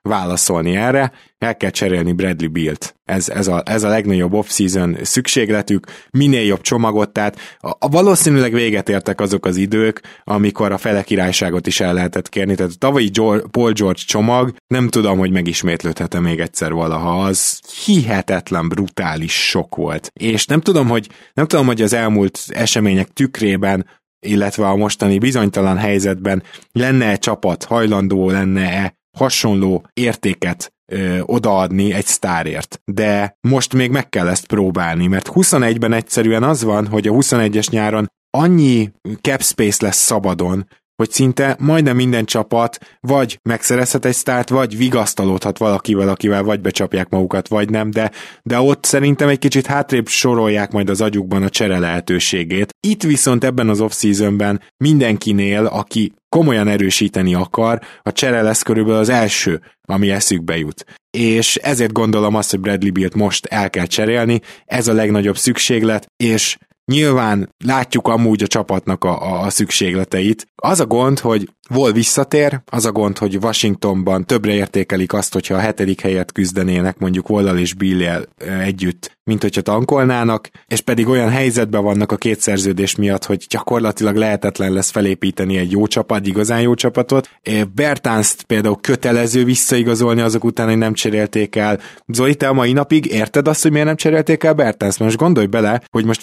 Speaker 1: válaszolni erre, el kell cserélni Bradley Bilt. Ez, ez, a, ez a legnagyobb off-season szükségletük, minél jobb csomagot, tehát a, a valószínűleg véget értek azok az idők, amikor a fele királyságot is el lehetett kérni, tehát a tavalyi George, Paul George csomag, nem tudom, hogy megismétlődhet-e még egyszer valaha, az hihetetlen brutális sok volt. És nem tudom, hogy, nem tudom, hogy az elmúlt események tükrében illetve a mostani bizonytalan helyzetben lenne-e csapat, hajlandó lenne-e hasonló értéket ö, odaadni egy sztárért. De most még meg kell ezt próbálni, mert 21-ben egyszerűen az van, hogy a 21-es nyáron annyi cap space lesz szabadon, hogy szinte majdnem minden csapat vagy megszerezhet egy sztárt, vagy vigasztalódhat valakivel, akivel vagy becsapják magukat, vagy nem, de, de ott szerintem egy kicsit hátrébb sorolják majd az agyukban a csere lehetőségét. Itt viszont ebben az off-seasonben mindenkinél, aki komolyan erősíteni akar, a csere lesz körülbelül az első, ami eszükbe jut. És ezért gondolom azt, hogy Bradley Beal-t most el kell cserélni, ez a legnagyobb szükséglet, és Nyilván látjuk amúgy a csapatnak a, a, szükségleteit. Az a gond, hogy Vol visszatér, az a gond, hogy Washingtonban többre értékelik azt, hogyha a hetedik helyet küzdenének mondjuk Wallal és Billyel együtt, mint hogyha tankolnának, és pedig olyan helyzetben vannak a két szerződés miatt, hogy gyakorlatilag lehetetlen lesz felépíteni egy jó csapat, igazán jó csapatot. Bertánzt például kötelező visszaigazolni azok után, hogy nem cserélték el. Zoli, te a mai napig érted azt, hogy miért nem cserélték el Bertánzt? Most gondolj bele, hogy most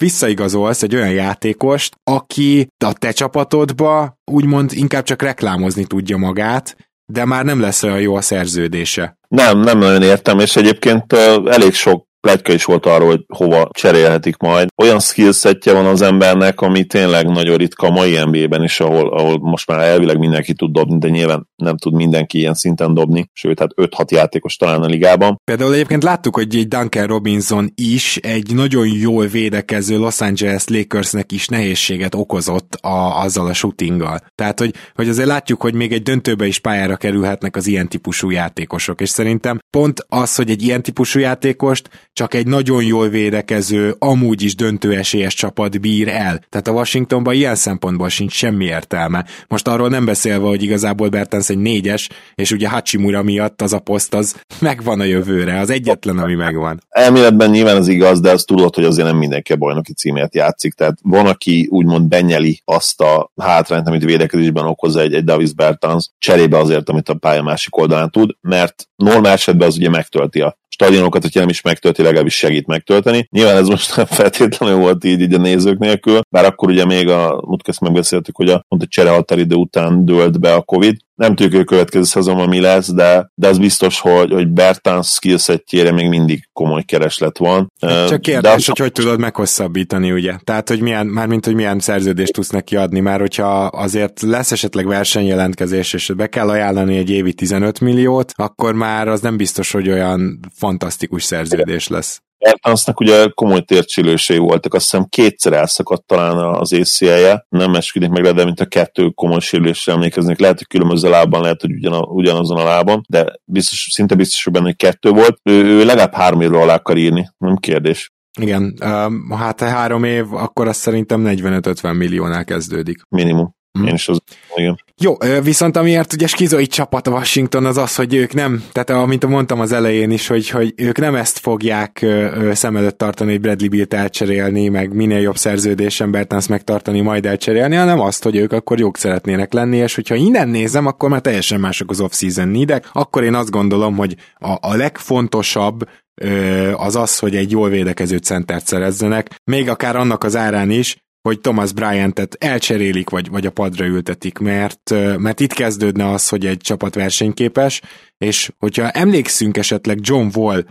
Speaker 1: visszaigazolsz egy olyan játékost, aki a te csapatodba úgymond inkább csak reklámozni tudja magát, de már nem lesz olyan jó a szerződése.
Speaker 2: Nem, nem nagyon értem, és egyébként elég sok pletyka is volt arról, hogy hova cserélhetik majd. Olyan skillsetje van az embernek, ami tényleg nagyon ritka a mai NBA-ben is, ahol, ahol most már elvileg mindenki tud dobni, de nyilván nem tud mindenki ilyen szinten dobni, sőt, hát 5-6 játékos talán a ligában.
Speaker 1: Például egyébként láttuk, hogy egy Duncan Robinson is egy nagyon jól védekező Los Angeles Lakersnek is nehézséget okozott a, azzal a shootinggal. Tehát, hogy, hogy azért látjuk, hogy még egy döntőbe is pályára kerülhetnek az ilyen típusú játékosok, és szerintem pont az, hogy egy ilyen típusú játékost csak egy nagyon jól védekező, amúgy is döntő esélyes csapat bír el. Tehát a Washingtonban ilyen szempontból sincs semmi értelme. Most arról nem beszélve, hogy igazából Bertens egy négyes, és ugye Hachimura miatt az a poszt az megvan a jövőre, az egyetlen, ami megvan.
Speaker 2: Elméletben nyilván az igaz, de azt tudod, hogy azért nem mindenki a bajnoki címért játszik. Tehát van, aki úgymond benyeli azt a hátrányt, amit védekezésben okoz egy, egy Davis Bertans, cserébe azért, amit a pálya másik oldalán tud, mert normál esetben az ugye megtölti a stadionokat, hogyha nem is megtölti, legalábbis segít megtölteni. Nyilván ez most nem feltétlenül volt így, így a nézők nélkül, bár akkor ugye még a múltkor megbeszéltük, hogy a, pont a cserehatáridő után dőlt be a Covid, nem tudjuk, a következő szezonban mi lesz, de, de az biztos, hogy, hogy Bertán skillsetjére még mindig komoly kereslet van.
Speaker 1: Csak kérdés, de hogy hogy tudod meghosszabbítani, ugye? Tehát, hogy milyen, mármint, hogy milyen szerződést tudsz neki adni, mert hogyha azért lesz esetleg versenyjelentkezés, és be kell ajánlani egy évi 15 milliót, akkor már az nem biztos, hogy olyan fantasztikus szerződés lesz.
Speaker 2: Bertansnak ugye komoly tércsülősei voltak, azt hiszem kétszer elszakadt talán az ACL-je, nem esküdik meg le, de mint a kettő komoly sérülésre emlékeznek, lehet, hogy különböző lábban, lehet, hogy ugyan, ugyanazon a lábon, de biztos, szinte biztos, hogy benne, hogy kettő volt. Ő, ő legalább három évre alá akar írni, nem kérdés.
Speaker 1: Igen, hát ha három év, akkor azt szerintem 45-50 milliónál kezdődik.
Speaker 2: Minimum. Mm. Én is az, igen.
Speaker 1: Jó, viszont amiért ugye skizoi csapat a Washington az az, hogy ők nem, tehát amint mondtam az elején is, hogy, hogy ők nem ezt fogják szem előtt tartani, hogy Bradley Bill-t elcserélni, meg minél jobb szerződésen Bertans megtartani, majd elcserélni, hanem azt, hogy ők akkor jók szeretnének lenni, és hogyha innen nézem, akkor már teljesen mások az off-season needek, akkor én azt gondolom, hogy a, a legfontosabb az az, hogy egy jól védekező centert szerezzenek, még akár annak az árán is, hogy Thomas Bryant-et elcserélik, vagy, vagy a padra ültetik, mert, mert itt kezdődne az, hogy egy csapat versenyképes, és hogyha emlékszünk esetleg John Wall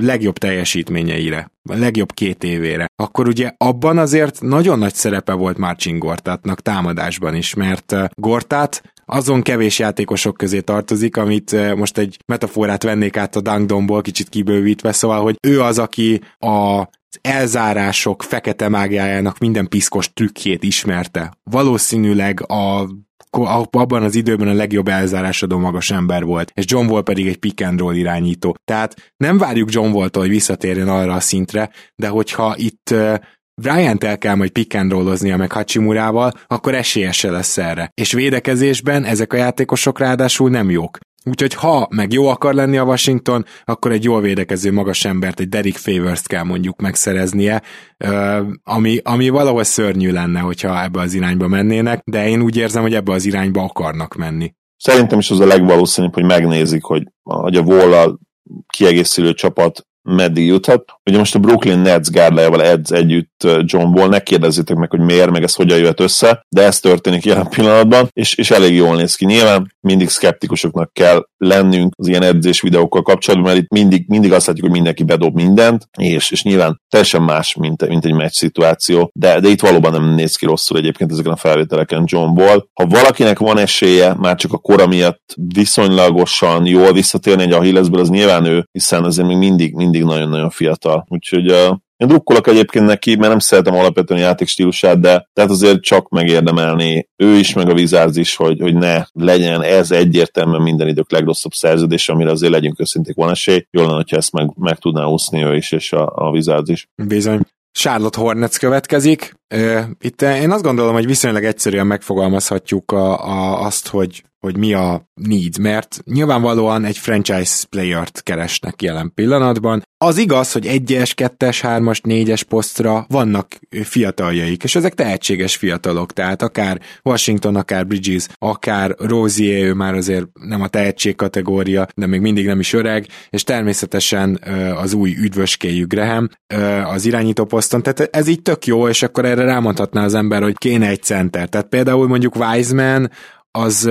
Speaker 1: legjobb teljesítményeire, a legjobb két évére, akkor ugye abban azért nagyon nagy szerepe volt Marcin Gortatnak támadásban is, mert Gortat azon kevés játékosok közé tartozik, amit most egy metaforát vennék át a Dangdomból, kicsit kibővítve, szóval, hogy ő az, aki a elzárások fekete mágiájának minden piszkos trükkjét ismerte. Valószínűleg a abban az időben a legjobb elzárásadó magas ember volt, és John Wall pedig egy pick and roll irányító. Tehát nem várjuk John Wall-tól, hogy visszatérjen arra a szintre, de hogyha itt Bryant el kell majd pick and rolloznia meg Hachimurával, akkor esélyese lesz erre. És védekezésben ezek a játékosok ráadásul nem jók. Úgyhogy ha meg jó akar lenni a Washington, akkor egy jól védekező magas embert, egy Derek favors kell mondjuk megszereznie, ami, ami valahol szörnyű lenne, hogyha ebbe az irányba mennének, de én úgy érzem, hogy ebbe az irányba akarnak menni.
Speaker 2: Szerintem is az a legvalószínűbb, hogy megnézik, hogy, hogy a Wall kiegészülő csapat meddig juthat. Ugye most a Brooklyn Nets gárdájával edz együtt John Wall, ne kérdezzétek meg, hogy miért, meg ez hogyan jött össze, de ez történik jelen [LAUGHS] pillanatban, és, és elég jól néz ki. Nyilván mindig szkeptikusoknak kell lennünk az ilyen edzés videókkal kapcsolatban, mert itt mindig, mindig azt látjuk, hogy mindenki bedob mindent, és, és nyilván teljesen más, mint, mint egy meccs szituáció, de, de itt valóban nem néz ki rosszul egyébként ezeken a felvételeken John Wall. Ha valakinek van esélye, már csak a kora miatt viszonylagosan jól visszatérni egy Achillesből, az nyilván ő, hiszen azért még mindig, mindig nagyon-nagyon fiatal. Úgyhogy uh, én drukkolok egyébként neki, mert nem szeretem alapvetően a játékstílusát, de tehát azért csak megérdemelni ő is, meg a Wizards is, hogy, hogy ne legyen ez egyértelműen minden idők legrosszabb szerződés, amire azért legyünk őszinték van esély. Jól lenne, hogyha ezt meg, meg tudná úszni ő is, és a, a Wizards is.
Speaker 1: Bizony. Charlotte Hornets következik. Itt én azt gondolom, hogy viszonylag egyszerűen megfogalmazhatjuk a, a, azt, hogy hogy mi a need, mert nyilvánvalóan egy franchise playert keresnek jelen pillanatban. Az igaz, hogy egyes, kettes, hármas, négyes posztra vannak fiataljaik, és ezek tehetséges fiatalok, tehát akár Washington, akár Bridges, akár Rozier, ő már azért nem a tehetség kategória, de még mindig nem is öreg, és természetesen az új üdvöskéjű Graham az irányító poszton, tehát ez így tök jó, és akkor erre rámondhatná az ember, hogy kéne egy center. Tehát például mondjuk Wiseman, az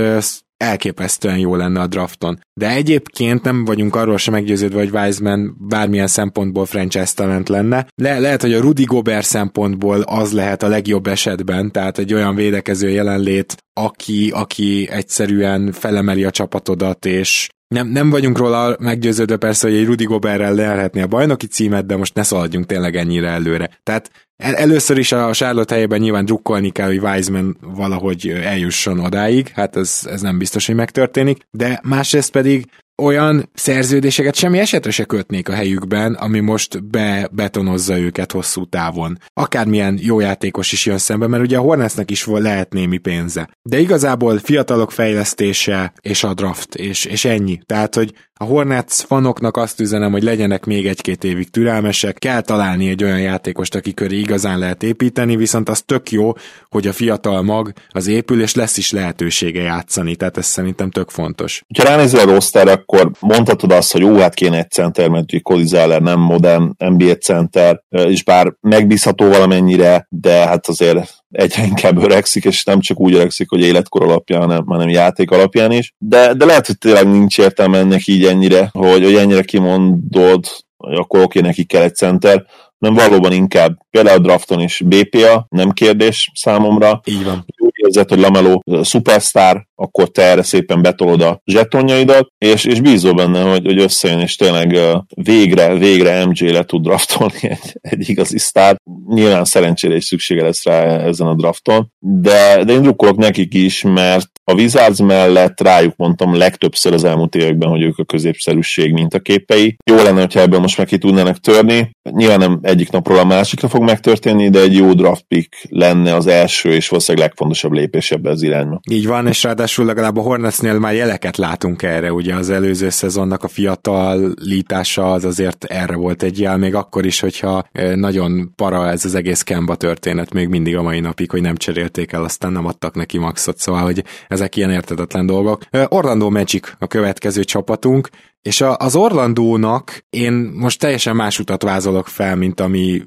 Speaker 1: elképesztően jó lenne a drafton. De egyébként nem vagyunk arról sem meggyőződve, hogy Wiseman bármilyen szempontból franchise talent lenne. Le- lehet, hogy a Rudy Gobert szempontból az lehet a legjobb esetben, tehát egy olyan védekező jelenlét, aki, aki egyszerűen felemeli a csapatodat, és nem, nem vagyunk róla meggyőződve persze, hogy egy Rudy Goberrel lehetné a bajnoki címet, de most ne szaladjunk tényleg ennyire előre. Tehát el, először is a Charlotte helyében nyilván drukkolni kell, hogy Wiseman valahogy eljusson odáig, hát ez, ez nem biztos, hogy megtörténik, de másrészt pedig olyan szerződéseket semmi esetre se kötnék a helyükben, ami most bebetonozza őket hosszú távon. Akármilyen jó játékos is jön szembe, mert ugye a Hornetsnek is lehet némi pénze. De igazából fiatalok fejlesztése és a draft, és, és ennyi. Tehát, hogy a Hornets fanoknak azt üzenem, hogy legyenek még egy-két évig türelmesek, kell találni egy olyan játékost, aki köré igazán lehet építeni, viszont az tök jó, hogy a fiatal mag az épül, és lesz is lehetősége játszani, tehát ez szerintem tök fontos.
Speaker 2: Ha ránézel a akkor mondhatod azt, hogy jó, hát kéne egy center, mert ugye Cody Zeller nem modern NBA center, és bár megbízható valamennyire, de hát azért egyre inkább öregszik, és nem csak úgy öregszik, hogy életkor alapján, hanem, hanem játék alapján is. De, de lehet, hogy tényleg nincs értelme ennek így ennyire, hogy, hogy ennyire kimondod, hogy akkor oké, neki kell egy center, nem valóban inkább például a drafton is BPA, nem kérdés számomra.
Speaker 1: Így van.
Speaker 2: Úgy érzed, hogy Lamelo superstar, akkor te erre szépen betolod a zsetonjaidat, és, és bízol benne, hogy, hogy összejön, és tényleg végre, végre MJ le tud draftolni [LAUGHS] egy, egy igazi sztár. Nyilván szerencsére is szüksége lesz rá ezen a drafton, de, de én drukkolok nekik is, mert a Wizards mellett rájuk mondtam legtöbbször az elmúlt években, hogy ők a középszerűség mintaképei. Jó lenne, hogyha ebből most meg ki tudnának törni. Nyilván nem egyik napról a másikra fog megtörténni, de egy jó draft pick lenne az első és valószínűleg legfontosabb lépés ebbe az irányba.
Speaker 1: Így van, és ráadásul legalább a Hornetsnél már jeleket látunk erre, ugye az előző szezonnak a fiatal lítása az azért erre volt egy jel, még akkor is, hogyha nagyon para ez az egész Kemba történet, még mindig a mai napig, hogy nem cserélték el, aztán nem adtak neki maxot, szóval, hogy ezek ilyen értetetlen dolgok. Orlando Magic a következő csapatunk, és a, az Orlandónak én most teljesen más utat vázolok fel, mint ami,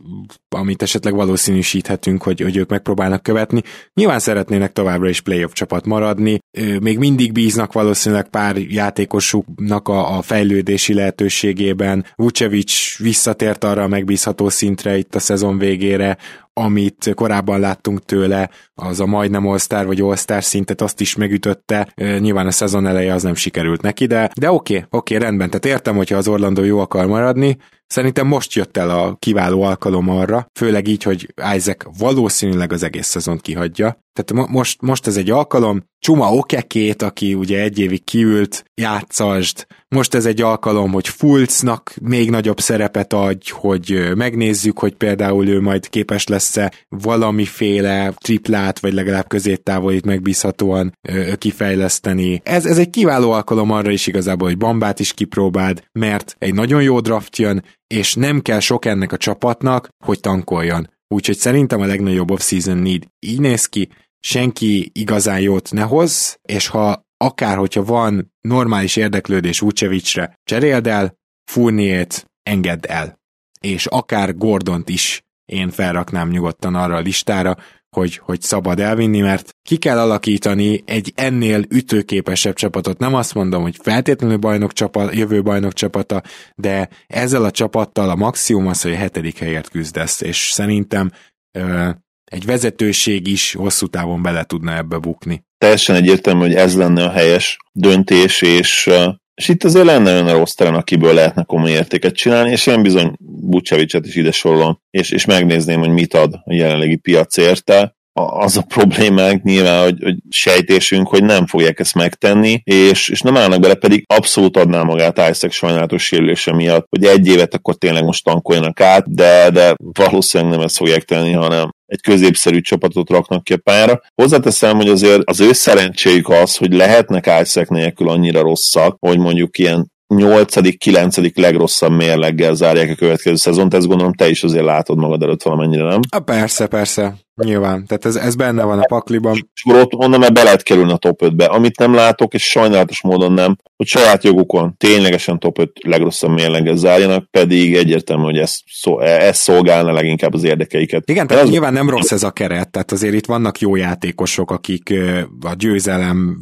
Speaker 1: amit esetleg valószínűsíthetünk, hogy, hogy ők megpróbálnak követni. Nyilván szeretnének továbbra is playoff csapat maradni, még mindig bíznak valószínűleg pár játékosuknak a, a fejlődési lehetőségében. Vucevic visszatért arra a megbízható szintre itt a szezon végére, amit korábban láttunk tőle, az a majdnem All-Star vagy All-Star szintet, azt is megütötte, nyilván a szezon eleje az nem sikerült neki, de, de oké, oké, rendben, tehát értem, hogyha az Orlando jó akar maradni, Szerintem most jött el a kiváló alkalom arra, főleg így, hogy Isaac valószínűleg az egész szezon kihagyja. Tehát mo- most, most ez egy alkalom, Csuma Okekét, aki ugye egy évig kiült, játszasd, most ez egy alkalom, hogy Fulcnak még nagyobb szerepet adj, hogy megnézzük, hogy például ő majd képes lesz-e valamiféle triplát, vagy legalább középtávolit megbízhatóan kifejleszteni. Ez, ez egy kiváló alkalom arra is igazából, hogy Bambát is kipróbáld, mert egy nagyon jó draft jön, és nem kell sok ennek a csapatnak, hogy tankoljon. Úgyhogy szerintem a legnagyobb off-season need így néz ki, senki igazán jót ne hoz, és ha akár hogyha van normális érdeklődés Vucevicre, cseréld el, Furniét engedd el. És akár Gordont is én felraknám nyugodtan arra a listára, hogy, hogy szabad elvinni, mert ki kell alakítani egy ennél ütőképesebb csapatot. Nem azt mondom, hogy feltétlenül bajnok csapat, jövő bajnok csapata, de ezzel a csapattal a maximum az, hogy a hetedik helyért küzdesz, és szerintem ö, egy vezetőség is hosszú távon bele tudna ebbe bukni.
Speaker 2: Teljesen egyértelmű, hogy ez lenne a helyes döntés, és és itt azért lenne olyan rossz terem, akiből lehetne komoly értéket csinálni, és én bizony Bucsevicset is ide sorolom, és, és megnézném, hogy mit ad a jelenlegi piac érte. Az a problémánk nyilván, hogy, hogy sejtésünk, hogy nem fogják ezt megtenni, és, és nem állnak bele, pedig abszolút adná magát Isaac sajnálatos sérülése miatt, hogy egy évet akkor tényleg most tankoljanak át, de, de valószínűleg nem ezt fogják tenni, hanem egy középszerű csapatot raknak ki a pályára. Hozzáteszem, hogy azért az ő szerencséjük az, hogy lehetnek Isaac nélkül annyira rosszak, hogy mondjuk ilyen 8.-9. legrosszabb mérleggel zárják a következő szezont, ezt gondolom te is azért látod magad előtt valamennyire, nem?
Speaker 1: A persze, persze. Nyilván, tehát ez, ez benne van a pakliban.
Speaker 2: És ott onnan már be lehet kerülni a top 5-be. Amit nem látok, és sajnálatos módon nem, hogy saját jogukon ténylegesen top 5 legrosszabb mérleggel zárjanak, pedig egyértelmű, hogy ez, szó, ez szolgálna leginkább az érdekeiket.
Speaker 1: Igen, tehát az... nyilván nem rossz ez a keret, tehát azért itt vannak jó játékosok, akik a győzelem,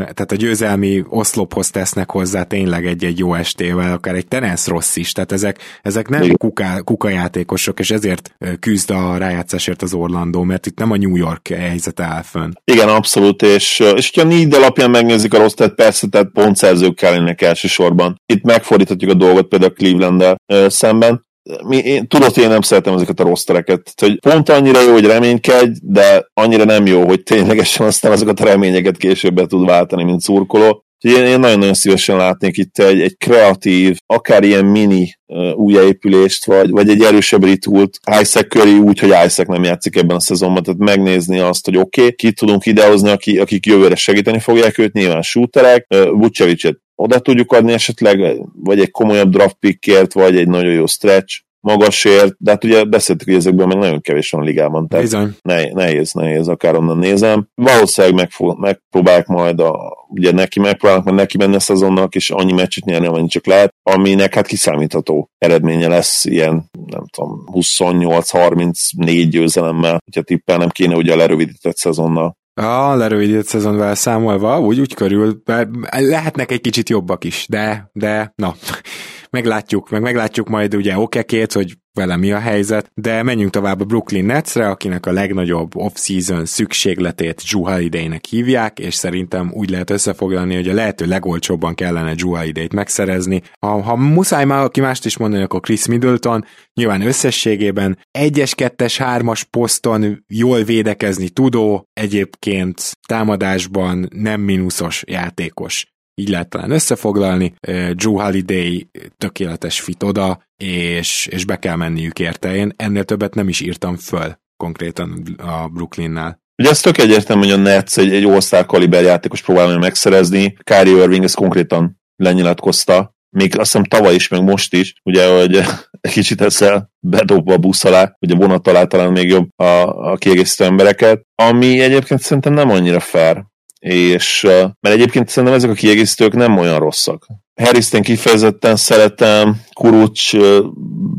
Speaker 1: tehát a győzelmi oszlophoz tesznek hozzá tényleg egy-egy jó estével, akár egy Tenens rossz is, tehát ezek, ezek nem kuka, kuka játékosok, és ezért küzd a rájátszásért az Orlando Orlando, mert itt nem a New York helyzet áll fönn.
Speaker 2: Igen, abszolút, és, és hogyha need alapján megnézik a rossz, tehát persze, tehát pontszerzők kellenek elsősorban. Itt megfordíthatjuk a dolgot például Cleveland szemben, mi, én, tudod, én nem szeretem ezeket a rossz tereket. Hogy pont annyira jó, hogy reménykedj, de annyira nem jó, hogy ténylegesen aztán azokat a reményeket később be tud váltani, mint szurkoló. Én, én nagyon-nagyon szívesen látnék itt egy, egy kreatív, akár ilyen mini uh, újjáépülést, vagy, vagy egy erősebb ritult Isaac Curry úgy, hogy Isaac nem játszik ebben a szezonban, tehát megnézni azt, hogy oké, okay, ki tudunk idehozni, aki, akik jövőre segíteni fogják őt, nyilván shooterek, uh, Vucevicet oda tudjuk adni esetleg, vagy egy komolyabb draft pickért, vagy egy nagyon jó stretch, magasért, de hát ugye beszéltük, hogy ezekből meg nagyon kevés van ligában, tehát
Speaker 1: Bizony.
Speaker 2: nehéz, nehéz, akár onnan nézem. Valószínűleg megfog, megpróbálják majd, a, ugye neki megpróbálnak majd neki menni a szezonnak, és annyi meccset nyerni, amennyi csak lehet, aminek hát kiszámítható eredménye lesz, ilyen, nem tudom, 28-34 győzelemmel, hogyha tippel nem kéne ugye a lerövidített szezonnal.
Speaker 1: A lerövidített szezonval számolva, úgy, úgy körül, lehetnek egy kicsit jobbak is, de, de, na, meglátjuk, meg meglátjuk majd ugye okekét, hogy vele mi a helyzet, de menjünk tovább a Brooklyn Netsre, akinek a legnagyobb off-season szükségletét Drew Holiday-nek hívják, és szerintem úgy lehet összefoglalni, hogy a lehető legolcsóbban kellene Drew Holiday-t megszerezni. Ha, ha muszáj már aki mást is mondani, akkor Chris Middleton, nyilván összességében egyes, kettes, hármas poszton jól védekezni tudó, egyébként támadásban nem mínuszos játékos így lehet talán összefoglalni. Drew Holiday tökéletes fit oda, és, és be kell menniük érte. Én ennél többet nem is írtam föl konkrétan a Brooklynnál.
Speaker 2: Ugye ez tök egyértelmű, hogy a Nets egy, egy all kaliber játékos próbál megszerezni. Kyrie Irving ezt konkrétan lenyilatkozta, még azt hiszem tavaly is, meg most is, ugye, hogy egy [LAUGHS] kicsit ezzel bedobva a busz alá, a vonat alá talán még jobb a, a kiegészítő embereket, ami egyébként szerintem nem annyira fair, és mert egyébként szerintem ezek a kiegészítők nem olyan rosszak. Harrison kifejezetten szeretem, Kurucs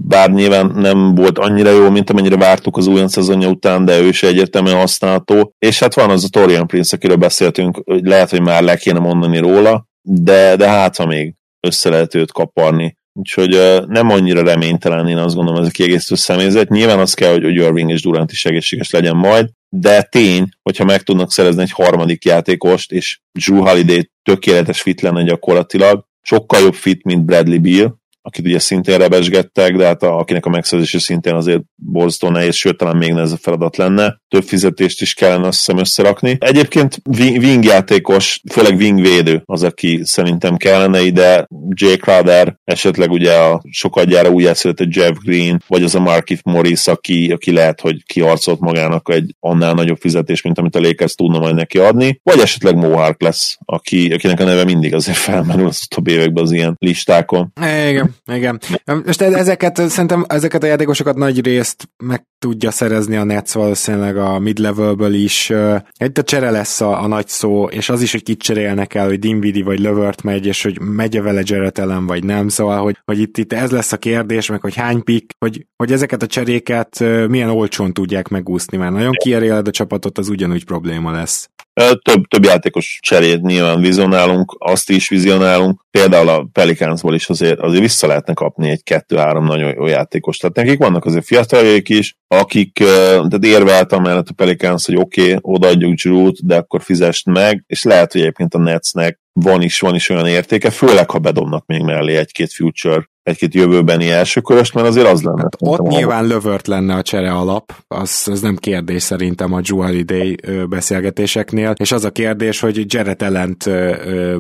Speaker 2: bár nyilván nem volt annyira jó, mint amennyire vártuk az újon szezonja után, de ő is egyértelműen használható. És hát van az a Torian Prince, akiről beszéltünk, hogy lehet, hogy már le kéne mondani róla, de, de hát ha még össze lehet őt kaparni. Úgyhogy nem annyira reménytelen, én azt gondolom, ez a kiegészítő személyzet. Nyilván az kell, hogy, hogy Irving és Durant is egészséges legyen majd, de tény, hogyha meg tudnak szerezni egy harmadik játékost, és Drew Holiday tökéletes fit lenne gyakorlatilag, sokkal jobb fit, mint Bradley Beal, akit ugye szintén rebesgettek, de hát a, akinek a megszerzése szintén azért borzasztó nehéz, sőt talán még nehezebb feladat lenne. Több fizetést is kellene azt hiszem összerakni. Egyébként wing játékos, főleg wing védő az, aki szerintem kellene ide. Jay Crowder, esetleg ugye a sokat gyára új a Jeff Green, vagy az a Markif Morris, aki, aki lehet, hogy kiharcolt magának egy annál nagyobb fizetés, mint amit a Lakers tudna majd neki adni, vagy esetleg Mohawk lesz, aki, akinek a neve mindig azért [LAUGHS] felmerül az utóbbi években az ilyen listákon.
Speaker 1: Igen, igen. Most e- ezeket, szerintem ezeket a játékosokat nagy részt meg tudja szerezni a Nets valószínűleg a mid-levelből is. Egy a csere lesz a, a nagy szó, és az is, hogy kit cserélnek el, hogy Dinvidi vagy Lövört megy, és hogy megy-e vele Jarrett ellen, vagy nem. Szóval, hogy, hogy itt, itt ez lesz a kérdés, meg hogy hány pick, hogy, hogy ezeket a cseréket milyen olcsón tudják megúszni, mert nagyon kieréled a csapatot, az ugyanúgy probléma lesz.
Speaker 2: Több, több játékos cserét nyilván vizionálunk, azt is vizionálunk, például a Pelicansból is azért, azért vissza lehetne kapni egy kettő-három nagyon jó játékos. Tehát nekik vannak azért fiataljaik is, akik, tehát érveltem mellett a Pelicans, hogy oké, okay, odaadjuk Drew-t, de akkor fizest meg, és lehet, hogy egyébként a Netsnek van is, van is olyan értéke, főleg ha bedobnak még mellé egy-két future egy-két jövőbeni elsőköröst, mert azért az lenne. Hát
Speaker 1: ott nyilván lövört lenne a csere alap, az, az nem kérdés szerintem a Joe Holiday beszélgetéseknél, és az a kérdés, hogy Jared ellent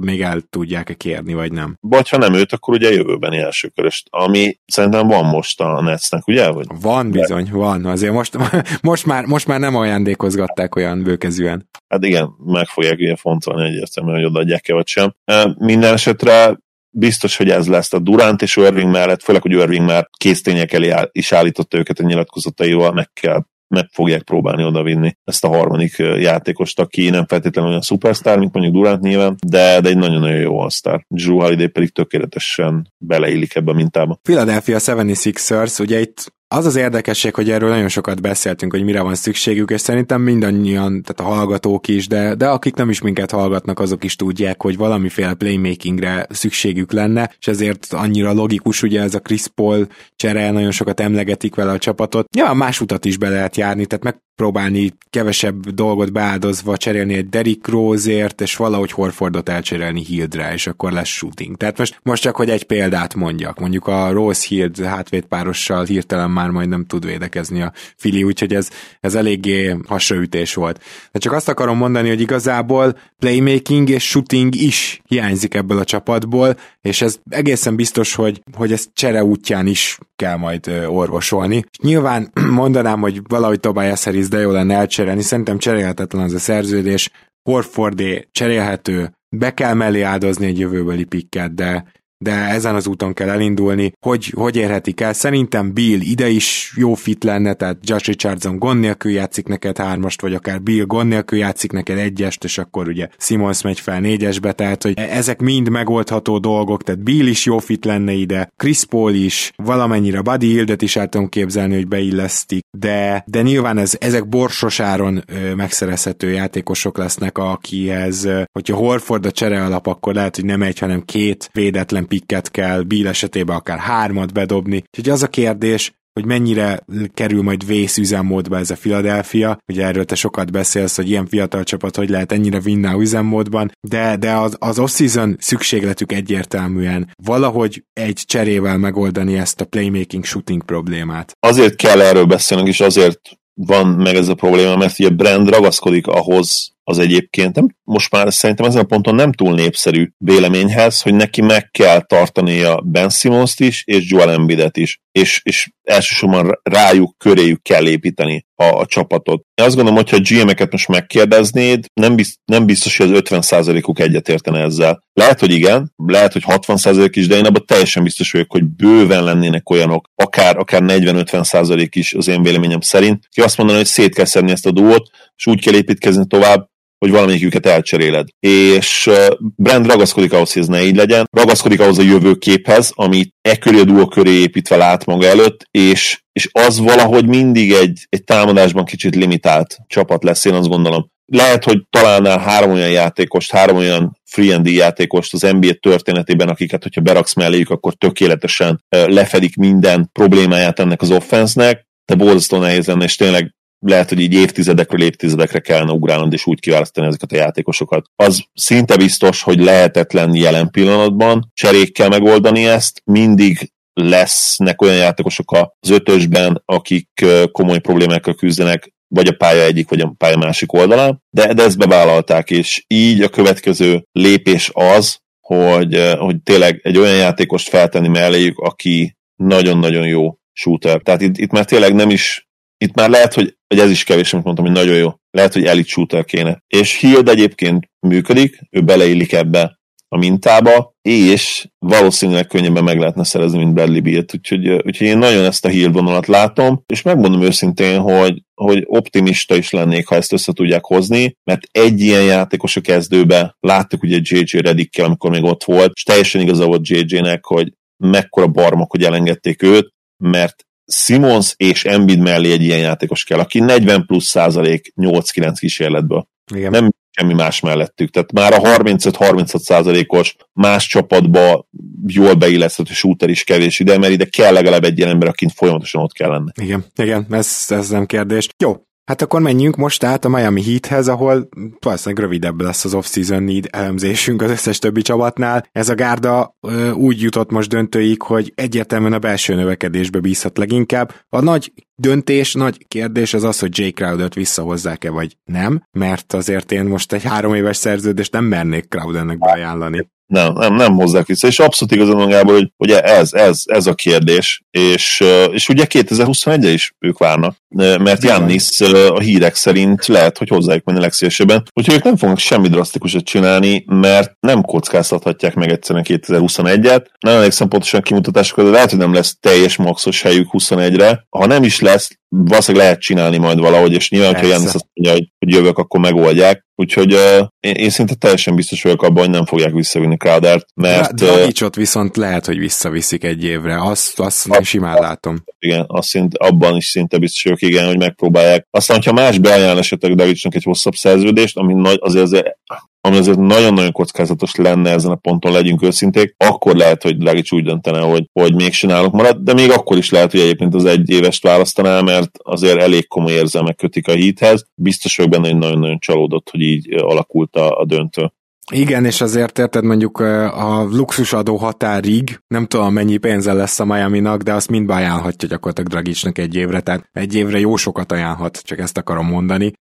Speaker 1: még el tudják-e kérni, vagy nem.
Speaker 2: Vagy ha nem őt, akkor ugye jövőbeni elsőköröst, ami szerintem van most a Netsnek, ugye? Vagy?
Speaker 1: Van bizony, van. Azért most, [LAUGHS] most, már, most már nem ajándékozgatták olyan bőkezűen.
Speaker 2: Hát igen, meg fogják ugye fontolni egyértelműen, hogy odaadják-e vagy sem. Minden esetre biztos, hogy ez lesz a Durant és Irving mellett, főleg, hogy Irving már késztények elé is állította őket a nyilatkozataival, meg kell meg fogják próbálni odavinni ezt a harmadik játékost, aki nem feltétlenül olyan szupersztár, mint mondjuk Durant nyilván, de, de egy nagyon-nagyon jó asztár. Drew Holiday pedig tökéletesen beleillik ebbe a mintába.
Speaker 1: Philadelphia 76ers, ugye itt az az érdekesség, hogy erről nagyon sokat beszéltünk, hogy mire van szükségük, és szerintem mindannyian, tehát a hallgatók is, de, de akik nem is minket hallgatnak, azok is tudják, hogy valamiféle playmakingre szükségük lenne, és ezért annyira logikus, ugye ez a Chris Paul csere, nagyon sokat emlegetik vele a csapatot. Ja, más utat is be lehet járni, tehát meg próbálni kevesebb dolgot beáldozva cserélni egy Derrick Roseért, és valahogy Horfordot elcserélni Hildre, és akkor lesz shooting. Tehát most, most csak, hogy egy példát mondjak, mondjuk a Rose Hild hátvédpárossal hirtelen már majd nem tud védekezni a Fili, úgyhogy ez, ez eléggé hasraütés volt. De csak azt akarom mondani, hogy igazából playmaking és shooting is hiányzik ebből a csapatból, és ez egészen biztos, hogy, hogy ezt csere útján is kell majd orvosolni. És nyilván [CLEARS THROAT] mondanám, hogy valahogy Tobias Harris de jó lenne elcserélni, szerintem cserélhetetlen az a szerződés, Horfordé cserélhető, be kell mellé áldozni egy jövőbeli pikket, de de ezen az úton kell elindulni. Hogy, hogy érhetik el? Szerintem Bill ide is jó fit lenne, tehát Josh Richardson gond nélkül játszik neked hármast, vagy akár Bill gond nélkül játszik neked egyest, és akkor ugye Simons megy fel négyesbe, tehát hogy ezek mind megoldható dolgok, tehát Bill is jó fit lenne ide, Chris Paul is, valamennyire Buddy Hildet is el tudom képzelni, hogy beillesztik, de, de nyilván ez, ezek borsosáron ö, megszerezhető játékosok lesznek, akihez, hogyha Horford a csere alap, akkor lehet, hogy nem egy, hanem két védetlen pikket kell, Bill esetében akár hármat bedobni. Úgyhogy az a kérdés, hogy mennyire kerül majd vészüzemmódba ez a Philadelphia. Ugye erről te sokat beszélsz, hogy ilyen fiatal csapat hogy lehet ennyire vinná üzemmódban, de, de az, az off-season szükségletük egyértelműen valahogy egy cserével megoldani ezt a playmaking shooting problémát.
Speaker 2: Azért kell erről beszélnünk, és azért van meg ez a probléma, mert ugye Brand ragaszkodik ahhoz az egyébként nem, most már szerintem ezen a ponton nem túl népszerű véleményhez, hogy neki meg kell tartania Ben simmons is, és Joel Embiidet is, és, és elsősorban rájuk, köréjük kell építeni a, a csapatot. Én azt gondolom, hogyha a GM-eket most megkérdeznéd, nem, biztos, nem biztos, hogy az 50%-uk egyetértene ezzel. Lehet, hogy igen, lehet, hogy 60% is, de én abban teljesen biztos vagyok, hogy bőven lennének olyanok, akár, akár 40-50% is az én véleményem szerint, ki azt mondaná, hogy szét kell szedni ezt a duót, és úgy kell építkezni tovább, hogy valamelyiküket elcseréled. És Brand ragaszkodik ahhoz, hogy ez ne így legyen, ragaszkodik ahhoz a jövőképhez, amit e köré a duo köré építve lát maga előtt, és, és az valahogy mindig egy, egy támadásban kicsit limitált csapat lesz, én azt gondolom. Lehet, hogy találnál három olyan játékost, három olyan free and játékost az NBA történetében, akiket, hogyha beraksz melléjük, akkor tökéletesen lefedik minden problémáját ennek az offensznek, de borzasztó nehéz lenne, és tényleg lehet, hogy így évtizedekről évtizedekre kellene ugrálnod, és úgy kiválasztani ezeket a játékosokat. Az szinte biztos, hogy lehetetlen jelen pillanatban cserékkel megoldani ezt, mindig lesznek olyan játékosok az ötösben, akik komoly problémákkal küzdenek, vagy a pálya egyik, vagy a pálya másik oldalán, de, de ezt bevállalták, és így a következő lépés az, hogy, hogy tényleg egy olyan játékost feltenni melléjük, aki nagyon-nagyon jó shooter. Tehát itt, itt már tényleg nem is, itt már lehet, hogy, hogy ez is kevés, amit mondtam, hogy nagyon jó. Lehet, hogy elite shooter kéne. És Hild egyébként működik, ő beleillik ebbe a mintába, és valószínűleg könnyebben meg lehetne szerezni, mint Bradley Beal-t, úgyhogy, úgyhogy én nagyon ezt a Hill vonalat látom, és megmondom őszintén, hogy, hogy optimista is lennék, ha ezt össze tudják hozni, mert egy ilyen játékos a kezdőbe, láttuk ugye JJ Reddickkel, amikor még ott volt, és teljesen igaza volt JJ-nek, hogy mekkora barmok, hogy elengedték őt, mert Simons és Embiid mellé egy ilyen játékos kell, aki 40 plusz százalék 8-9 kísérletből. Igen. Nem semmi más mellettük. Tehát már a 35-36 százalékos más csapatba jól beilleszthető shooter is kevés ide, mert ide kell legalább egy ilyen ember, akint folyamatosan ott kell lenni.
Speaker 1: Igen, igen, ez, ez nem kérdés. Jó, Hát akkor menjünk most át a Miami Heathez, ahol valószínűleg rövidebb lesz az off-season need elemzésünk az összes többi csapatnál. Ez a gárda ö, úgy jutott most döntőig, hogy egyértelműen a belső növekedésbe bízhat leginkább. A nagy döntés, nagy kérdés az az, hogy Jay Crowder-t visszahozzák-e vagy nem, mert azért én most egy három éves szerződést nem mernék Crowdernek beajánlani.
Speaker 2: Nem, nem, nem hozzák vissza. És abszolút igazán magából, hogy ugye ez, ez, ez a kérdés. És, és ugye 2021-re is ők várnak, mert Jannis a hírek szerint lehet, hogy hozzájuk menni legszélesebben. Úgyhogy ők nem fognak semmi drasztikusat csinálni, mert nem kockáztathatják meg egyszerűen 2021-et. Nem emlékszem pontosan kimutatásokra, de lehet, hogy nem lesz teljes maxos helyük 21-re. Ha nem is lesz, valószínűleg lehet csinálni majd valahogy, és nyilván, Persze. ha Jannis azt mondja, hogy, hogy jövök, akkor megoldják. Úgyhogy uh, én, én szinte teljesen biztos vagyok abban, hogy nem fogják visszavinni Crowdert, mert...
Speaker 1: Dragicsot viszont lehet, hogy visszaviszik egy évre, azt, azt azt simán látom.
Speaker 2: Igen, azt szint, abban is szinte biztos vagyok, igen, hogy megpróbálják. Aztán, hogyha más beajánl esetleg Dragicsnak egy hosszabb szerződést, ami nagy, azért, azért ami azért nagyon-nagyon kockázatos lenne ezen a ponton, legyünk őszinték, akkor lehet, hogy Dragic úgy döntene, hogy, hogy még csinálok marad, de még akkor is lehet, hogy egyébként az egy évest választaná, mert azért elég komoly érzelmek kötik a híthez. Biztos vagyok benne, hogy nagyon-nagyon csalódott, hogy így alakult a, a döntő.
Speaker 1: Igen, és azért érted mondjuk a luxusadó határig, nem tudom mennyi pénze lesz a Miami-nak, de azt mind beajánlhatja gyakorlatilag Dragicsnak egy évre, tehát egy évre jó sokat ajánlhat, csak ezt akarom mondani,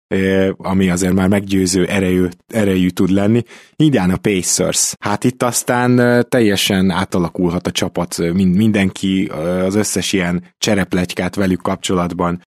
Speaker 1: ami azért már meggyőző erejű, erejű tud lenni. a Pacers. Hát itt aztán teljesen átalakulhat a csapat, mindenki az összes ilyen csereplegykát velük kapcsolatban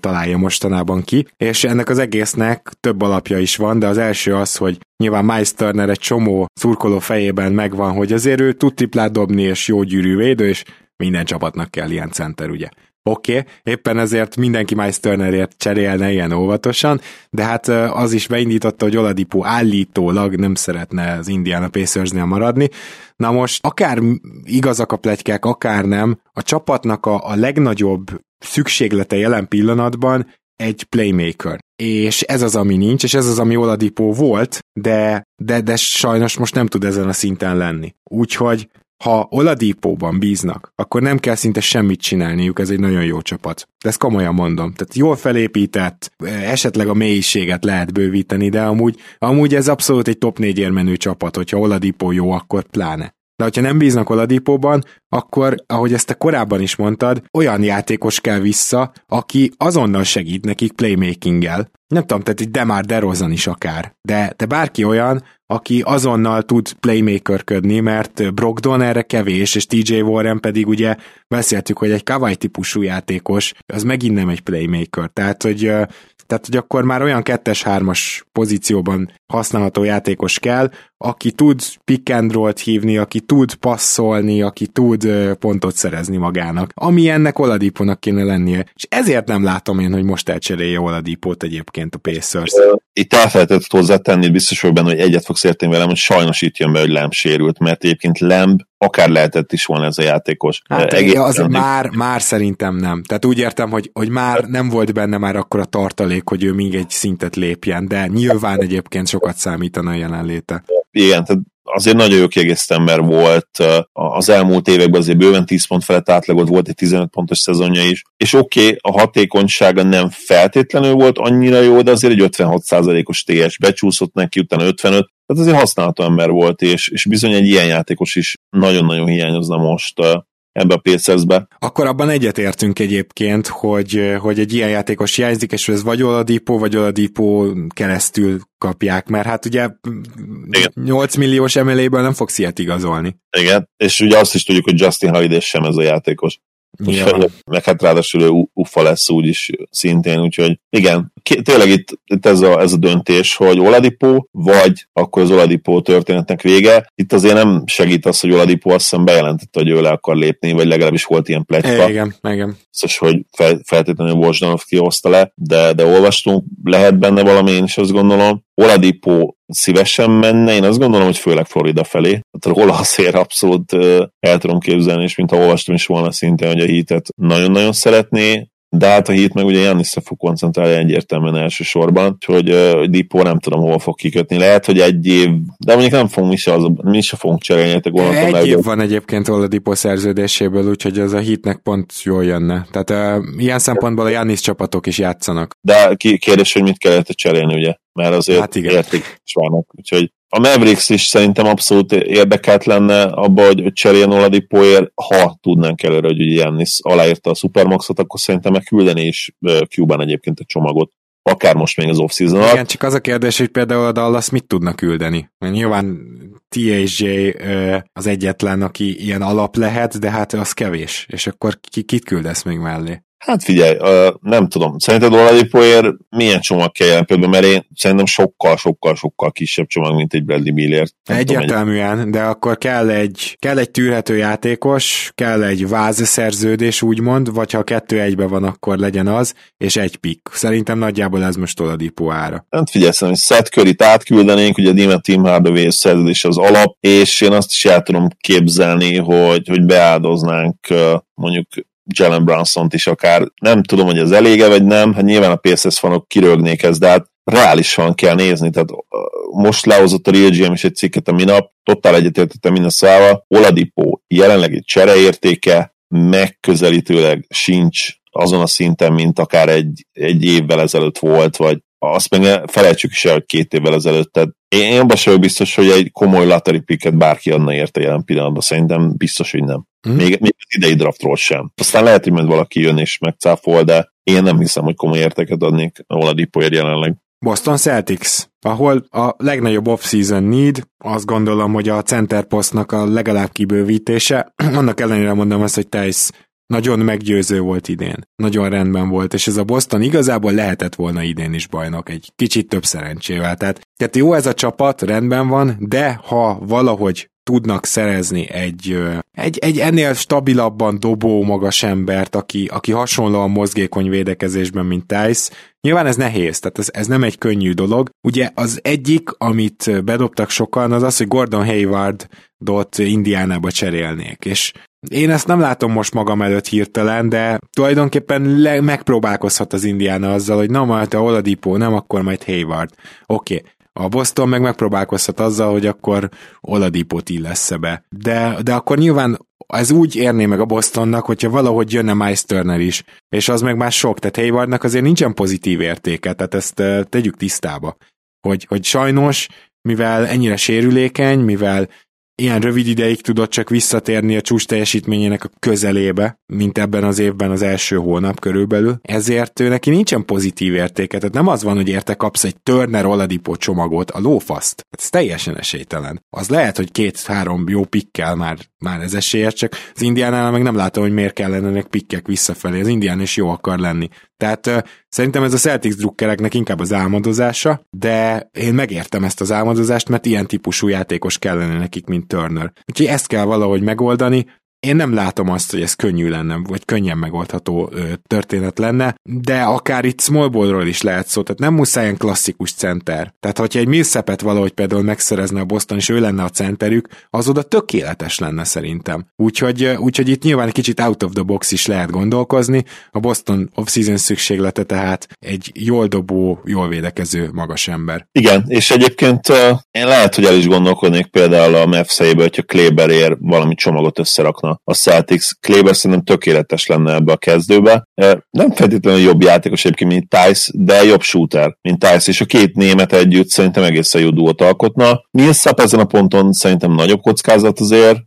Speaker 1: találja mostanában ki, és ennek az egésznek több alapja is van, de az első az, hogy nyilván Miles Turner egy csomó szurkoló fejében megvan, hogy azért ő tud triplát dobni, és jó gyűrű védő, és minden csapatnak kell ilyen center, ugye. Oké, okay, éppen ezért mindenki Miles Turnerért cserélne ilyen óvatosan, de hát az is beindította, hogy Oladipo állítólag nem szeretne az Indiana pacers maradni. Na most, akár igazak a pletykák, akár nem, a csapatnak a, a legnagyobb szükséglete jelen pillanatban egy playmaker. És ez az, ami nincs, és ez az, ami Oladipo volt, de, de, de sajnos most nem tud ezen a szinten lenni. Úgyhogy ha Oladipóban bíznak, akkor nem kell szinte semmit csinálniuk, ez egy nagyon jó csapat. De ezt komolyan mondom. Tehát jól felépített, esetleg a mélységet lehet bővíteni, de amúgy, amúgy ez abszolút egy top 4 érmenő csapat, hogyha Oladipo jó, akkor pláne. De hogyha nem bíznak Oladipóban, akkor, ahogy ezt te korábban is mondtad, olyan játékos kell vissza, aki azonnal segít nekik playmakinggel. Nem tudom, tehát egy Demar DeRozan is akár. De, de bárki olyan, aki azonnal tud playmakerködni, mert Brogdon erre kevés, és TJ Warren pedig ugye beszéltük, hogy egy Kawai típusú játékos, az megint nem egy playmaker. Tehát, hogy tehát, hogy akkor már olyan kettes-hármas pozícióban használható játékos kell, aki tud pick and roll hívni, aki tud passzolni, aki tud pontot szerezni magának, ami ennek Oladipónak kéne lennie. És ezért nem látom én, hogy most elcserélje Oladipót egyébként a Pacers.
Speaker 2: Itt elfelejtett hozzátenni, biztos vagyok benne, hogy egyet fogsz érteni velem, hogy sajnos itt jön be, hogy Lamb sérült, mert egyébként Lamb akár lehetett is volna ez a játékos.
Speaker 1: Hát Egész az már, már szerintem nem. Tehát úgy értem, hogy, hogy már nem volt benne már akkor a tartalék, hogy ő még egy szintet lépjen, de nyilván egyébként sokat számítana a jelenléte.
Speaker 2: Igen, tehát azért nagyon jó kiegészítő ember volt. Az elmúlt években azért bőven 10 pont felett átlagot volt egy 15 pontos szezonja is. És oké, okay, a hatékonysága nem feltétlenül volt annyira jó, de azért egy 56%-os TS becsúszott neki, utána 55, tehát azért használható ember volt, és, és bizony egy ilyen játékos is nagyon-nagyon hiányozna most ebbe a Pacers-be.
Speaker 1: Akkor abban egyetértünk egyébként, hogy, hogy egy ilyen játékos hiányzik, és ez vagy Oladipo, vagy Oladipo keresztül kapják, mert hát ugye Igen. 8 milliós emeléből nem fogsz ilyet igazolni.
Speaker 2: Igen, és ugye azt is tudjuk, hogy Justin Holiday sem ez a játékos. Ja. Meg hát ráadásul ő ufa lesz úgyis szintén, úgyhogy igen, tényleg itt, itt ez, a, ez a döntés, hogy Oladipo, vagy akkor az Oladipo történetnek vége. Itt azért nem segít az, hogy Oladipo azt hiszem bejelentette, hogy ő le akar lépni, vagy legalábbis volt ilyen pletyka.
Speaker 1: Igen, igen.
Speaker 2: Biztos, hogy fel, feltétlenül Wojdanov kihozta le, de, de olvastunk, lehet benne valami, én is azt gondolom. Oladipo szívesen menne, én azt gondolom, hogy főleg Florida felé. Tehát róla azért abszolút el tudom képzelni, és mintha olvastam is volna szintén, hogy a hitet nagyon-nagyon szeretné, de hát a hit meg ugye Jannisra fog koncentrálni egyértelműen elsősorban, hogy uh, Dippo nem tudom hova fog kikötni. Lehet, hogy egy év, de mondjuk nem fogunk mi se, az, mi se fogunk cserélni, te
Speaker 1: gondoltam. Egy meg, év van egyébként a Dippo szerződéséből, úgyhogy ez a hitnek pont jól jönne. Tehát uh, ilyen szempontból a Jannis csapatok is játszanak.
Speaker 2: De kérdés, hogy mit kellett cserélni, ugye? Mert azért hát igen. érték is vannak. Úgyhogy a Mavericks is szerintem abszolút érdekelt lenne abba, hogy cseréljen Oladipoért, ha tudnánk előre, hogy ugye Jannis aláírta a Supermaxot, akkor szerintem meg küldeni is Cuban egyébként a csomagot akár most még az off-season alatt.
Speaker 1: Igen, csak az a kérdés, hogy például a Dallas mit tudnak küldeni. Nyilván TAJ az egyetlen, aki ilyen alap lehet, de hát az kevés. És akkor ki, kit küldesz még mellé?
Speaker 2: Hát figyelj, nem tudom, szerinted Oladipoért milyen csomag kell jelen például, mert én szerintem sokkal, sokkal, sokkal kisebb csomag, mint egy Bradley Billért.
Speaker 1: Egyértelműen, egy... de akkor kell egy, kell egy tűrhető játékos, kell egy vázszerződés úgymond, vagy ha kettő egybe van, akkor legyen az, és egy pick. Szerintem nagyjából ez most Oladipo ára.
Speaker 2: Hát figyelj, szerintem, hogy Seth Curry-t átküldenénk, ugye Dima Team Hardaway szerződés az alap, és én azt is el tudom képzelni, hogy, hogy beáldoznánk mondjuk Jalen Brunson-t is akár. Nem tudom, hogy ez elége vagy nem, hát nyilván a PSS fanok kirögnék ezt, de hát reálisan kell nézni, tehát most lehozott a Real GM is egy cikket a minap, totál egyetértettem minden szával, Oladipo jelenlegi csereértéke megközelítőleg sincs azon a szinten, mint akár egy, egy évvel ezelőtt volt, vagy azt meg felejtsük is el, hogy két évvel ezelőtt, tehát én abban sem biztos, hogy egy komoly lottery picket bárki adna érte jelen pillanatban, szerintem biztos, hogy nem. Mm. Még, még az idei draftról sem. Aztán lehet, hogy majd valaki jön és megcáfol, de én nem hiszem, hogy komoly érteket adnék a Dipoért jelenleg.
Speaker 1: Boston Celtics, ahol a legnagyobb off-season need, azt gondolom, hogy a center postnak a legalább kibővítése. [CLEARS THROAT] Annak ellenére mondom azt, hogy Tice nagyon meggyőző volt idén. Nagyon rendben volt, és ez a Boston igazából lehetett volna idén is bajnok, egy kicsit több szerencsével. Tehát, tehát jó ez a csapat, rendben van, de ha valahogy tudnak szerezni egy, egy, egy ennél stabilabban dobó magas embert, aki, aki hasonlóan mozgékony védekezésben, mint Tice. Nyilván ez nehéz, tehát ez, ez nem egy könnyű dolog. Ugye az egyik, amit bedobtak sokan, az az, hogy Gordon Hayward-dot Indiánába cserélnék, és én ezt nem látom most magam előtt hirtelen, de tulajdonképpen le, megpróbálkozhat az Indiana azzal, hogy na majd te Oladipo, nem akkor majd Hayward. Oké, okay. A Boston meg megpróbálkozhat azzal, hogy akkor Oladipot illesz be. De, de akkor nyilván ez úgy érné meg a Bostonnak, hogyha valahogy jönne Miles Turner is, és az meg már sok, tehát Haywardnak azért nincsen pozitív értéke, tehát ezt tegyük tisztába, hogy, hogy sajnos, mivel ennyire sérülékeny, mivel ilyen rövid ideig tudott csak visszatérni a csúcs teljesítményének a közelébe, mint ebben az évben az első hónap körülbelül. Ezért ő neki nincsen pozitív értéke. Tehát nem az van, hogy érte kapsz egy Turner Oladipo csomagot, a lófaszt. Ez teljesen esélytelen. Az lehet, hogy két-három jó pikkel már, már ez esélyes, csak az indiánál meg nem látom, hogy miért kellene pikkek visszafelé. Az indián is jó akar lenni. Tehát szerintem ez a Celtics drukkereknek inkább az álmodozása, de én megértem ezt az álmodozást, mert ilyen típusú játékos kellene nekik, mint Turner. Úgyhogy ezt kell valahogy megoldani, én nem látom azt, hogy ez könnyű lenne, vagy könnyen megoldható történet lenne, de akár itt small is lehet szó, tehát nem muszáj ilyen klasszikus center. Tehát, hogyha egy Millsapet valahogy például megszerezne a Boston, és ő lenne a centerük, az oda tökéletes lenne szerintem. Úgyhogy, úgyhogy itt nyilván egy kicsit out of the box is lehet gondolkozni. A Boston off-season szükséglete tehát egy jól dobó, jól védekező magas ember.
Speaker 2: Igen, és egyébként uh, én lehet, hogy el is gondolkodnék például a Mavs hogyha Kleber ér valami csomagot összerakna a, Celtics. Kleber szerintem tökéletes lenne ebbe a kezdőbe. Nem feltétlenül jobb játékos egyébként, mint Tice, de jobb shooter, mint Tice, és a két német együtt szerintem egészen jó duót alkotna. Millsap ezen a ponton szerintem nagyobb kockázat azért.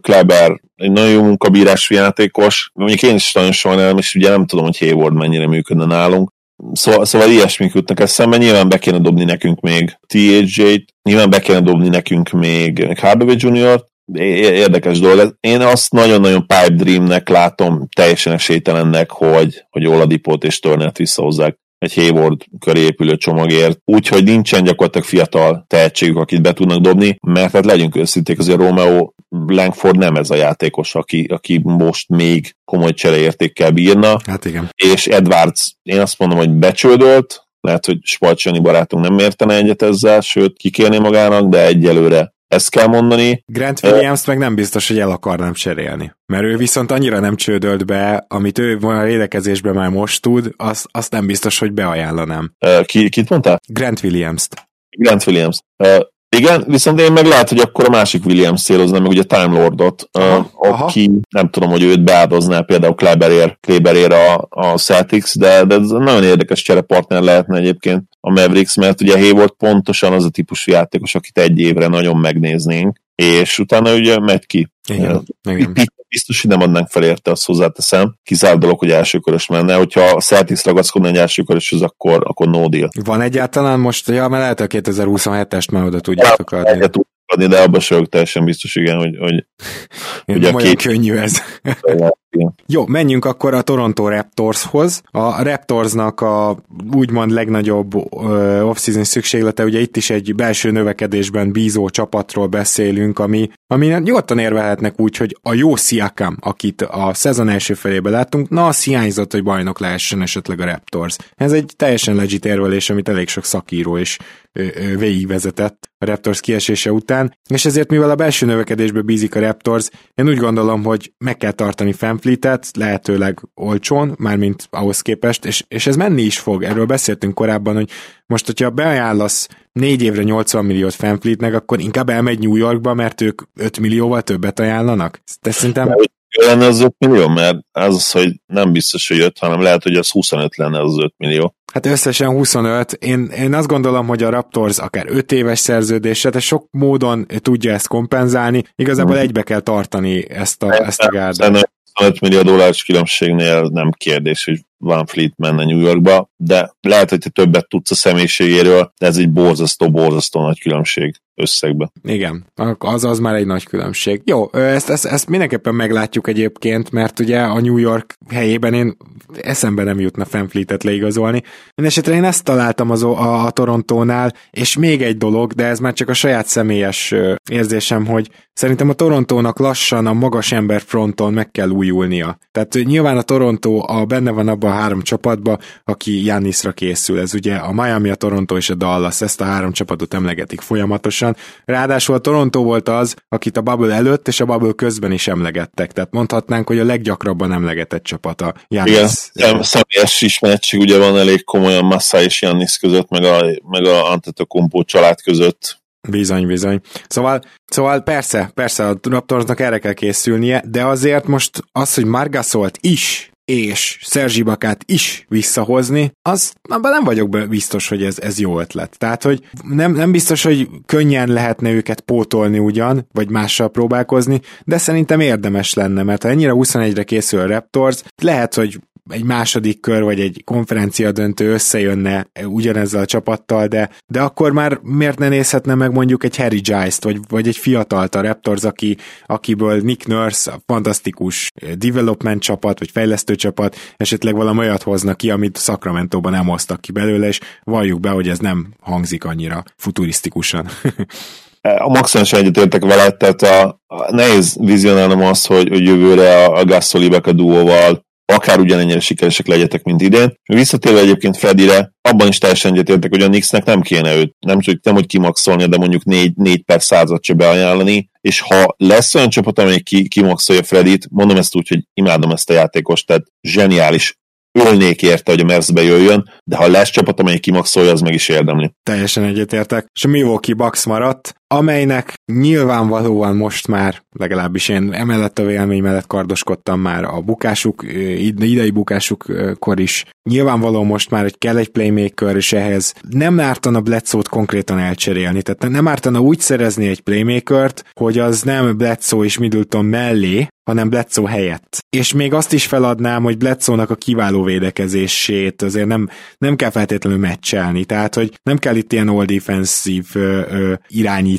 Speaker 2: Kleber egy nagyon jó munkabírású játékos. Mondjuk én is nagyon sajnálom, és ugye nem tudom, hogy Hayward mennyire működne nálunk. Szóval, szóval ilyesmik jutnak eszembe, nyilván be kéne dobni nekünk még THJ-t, nyilván be kéne dobni nekünk még Hardaway Jr.-t, érdekes dolog. Én azt nagyon-nagyon pipe dreamnek látom, teljesen esélytelennek, hogy, hogy Oladipot és Turnert visszahozzák egy Hayward köré épülő csomagért, úgyhogy nincsen gyakorlatilag fiatal tehetségük, akit be tudnak dobni, mert hát legyünk őszinték, azért Romeo Langford nem ez a játékos, aki, aki most még komoly csereértékkel bírna.
Speaker 1: Hát igen.
Speaker 2: És Edwards, én azt mondom, hogy becsődölt, lehet, hogy Spalcsani barátunk nem értene egyet ezzel, sőt, kikérni magának, de egyelőre ezt kell mondani.
Speaker 1: Grant williams uh, meg nem biztos, hogy el akarnám cserélni. Mert ő viszont annyira nem csődölt be, amit ő a védekezésben már most tud, azt, azt nem biztos, hogy beajánlanám.
Speaker 2: Uh, ki, kit mondtál?
Speaker 1: Grant Williams-t.
Speaker 2: Grant Williams. Uh, igen, viszont én meg lehet, hogy akkor a másik Williams célozna, meg ugye Time Lordot, aha, uh, aki aha. nem tudom, hogy őt beáldozná például Kleberér, Kleberér a, a Celtics, de, de ez nagyon érdekes cserepartner lehetne egyébként a Mavericks, mert ugye Hayward pontosan az a típusú játékos, akit egy évre nagyon megnéznénk, és utána ugye megy ki.
Speaker 1: Igen, igen
Speaker 2: biztos, hogy nem adnánk fel érte, azt hozzáteszem. Kizárt dolog, hogy elsőkörös menne. Hogyha a Celtics ragaszkodna egy elsőköröshöz, akkor, akkor no deal.
Speaker 1: Van egyáltalán most, ja, mert lehet a 2027-est már oda tudjátok
Speaker 2: adni. Lehet adni, de abban sem teljesen biztos, igen, hogy, hogy
Speaker 1: ugye olyan két... könnyű ez. Jó, menjünk akkor a Toronto Raptorshoz. A Raptorsnak a úgymond legnagyobb off-season szükséglete, ugye itt is egy belső növekedésben bízó csapatról beszélünk, ami, ami nyugodtan érvelhetnek úgy, hogy a jó Siakam, akit a szezon első felében láttunk, na az hiányzott, hogy bajnok lehessen esetleg a Raptors. Ez egy teljesen legit érvelés, amit elég sok szakíró is végigvezetett a Raptors kiesése után, és ezért mivel a belső növekedésbe bízik a Raptors, én úgy gondolom, hogy meg kell tartani Fanfleetet, lehetőleg olcsón, mármint ahhoz képest, és, és ez menni is fog, erről beszéltünk korábban, hogy most, hogyha beajánlasz négy évre 80 milliót Fanfleetnek, akkor inkább elmegy New Yorkba, mert ők 5 millióval többet ajánlanak. De szerintem
Speaker 2: lenne az 5 millió, mert az az, hogy nem biztos, hogy 5, hanem lehet, hogy az 25 lenne az 5 millió.
Speaker 1: Hát összesen 25. Én, én azt gondolom, hogy a Raptors akár 5 éves szerződése, de sok módon tudja ezt kompenzálni. Igazából egybe kell tartani ezt a, ezt a gárdát.
Speaker 2: 25 millió dolláros különbségnél nem kérdés, hogy Van Fleet menne New Yorkba, de lehet, hogy te többet tudsz a személyiségéről, de ez egy borzasztó, borzasztó nagy különbség összegbe.
Speaker 1: Igen, az az már egy nagy különbség. Jó, ezt, ezt, ezt mindenképpen meglátjuk egyébként, mert ugye a New York helyében én eszembe nem jutna Fanfleetet leigazolni. Mindenesetre én ezt találtam az, a, a Torontónál, és még egy dolog, de ez már csak a saját személyes érzésem, hogy szerintem a Torontónak lassan a magas ember fronton meg kell újulnia. Tehát nyilván a Torontó a, benne van abban a három csapatban, aki Jannisra készül. Ez ugye a Miami, a Toronto és a Dallas, ezt a három csapatot emlegetik folyamatosan. Ráadásul a Toronto volt az, akit a Bubble előtt és a Bubble közben is emlegettek. Tehát mondhatnánk, hogy a leggyakrabban emlegetett csapat a
Speaker 2: Jannis. Igen, személyes ismeretség ugye van elég komolyan Massa és Jannis között, meg a, meg a Antetokounmpo család között.
Speaker 1: Bizony, bizony. Szóval, szóval persze, persze a Raptorsnak erre kell készülnie, de azért most az, hogy Margasolt is és Szerzsi Bakát is visszahozni, az abban nem vagyok biztos, hogy ez, ez jó ötlet. Tehát, hogy nem, nem biztos, hogy könnyen lehetne őket pótolni ugyan, vagy mással próbálkozni, de szerintem érdemes lenne, mert ha ennyire 21-re készül a Raptors, lehet, hogy egy második kör, vagy egy konferencia döntő összejönne ugyanezzel a csapattal, de, de akkor már miért ne nézhetne meg mondjuk egy Harry Giles-t, vagy, vagy egy fiatalt a Raptors, aki, akiből Nick Nurse, a fantasztikus development csapat, vagy fejlesztő csapat, esetleg valami olyat hoznak ki, amit Sacramento-ban nem hoztak ki belőle, és valljuk be, hogy ez nem hangzik annyira futurisztikusan.
Speaker 2: a maximális egyetértek vele, tehát a, a nehéz vizionálnom azt, hogy, hogy jövőre a, a Gassoli a duóval akár ugyanennyire sikeresek legyetek, mint idén. Visszatérve egyébként Fredire, abban is teljesen egyetértek, hogy a Knicksnek nem kéne őt, nem, hogy, nem hogy kimaxolni, de mondjuk 4, 4 per százat se beajánlani, és ha lesz olyan csapat, amely ki, kimaxolja Fredit, mondom ezt úgy, hogy imádom ezt a játékost, tehát zseniális ölnék érte, hogy a Merszbe jöjjön, de ha lesz csapat, amely kimaxolja, az meg is érdemli.
Speaker 1: Teljesen egyetértek. És a Milwaukee Bucks maradt, amelynek nyilvánvalóan most már, legalábbis én emellett a vélemény mellett kardoskodtam már a bukásuk, idei bukásukkor is. Nyilvánvaló most már, hogy kell egy playmaker, és ehhez nem ártana Bledsoe-t konkrétan elcserélni, tehát nem ártana úgy szerezni egy playmakert, hogy az nem Bledsoe és Middleton mellé, hanem Bledsoe helyett. És még azt is feladnám, hogy Bledsoe-nak a kiváló védekezését azért nem, nem kell feltétlenül meccselni, tehát hogy nem kell itt ilyen all defensive ö, ö,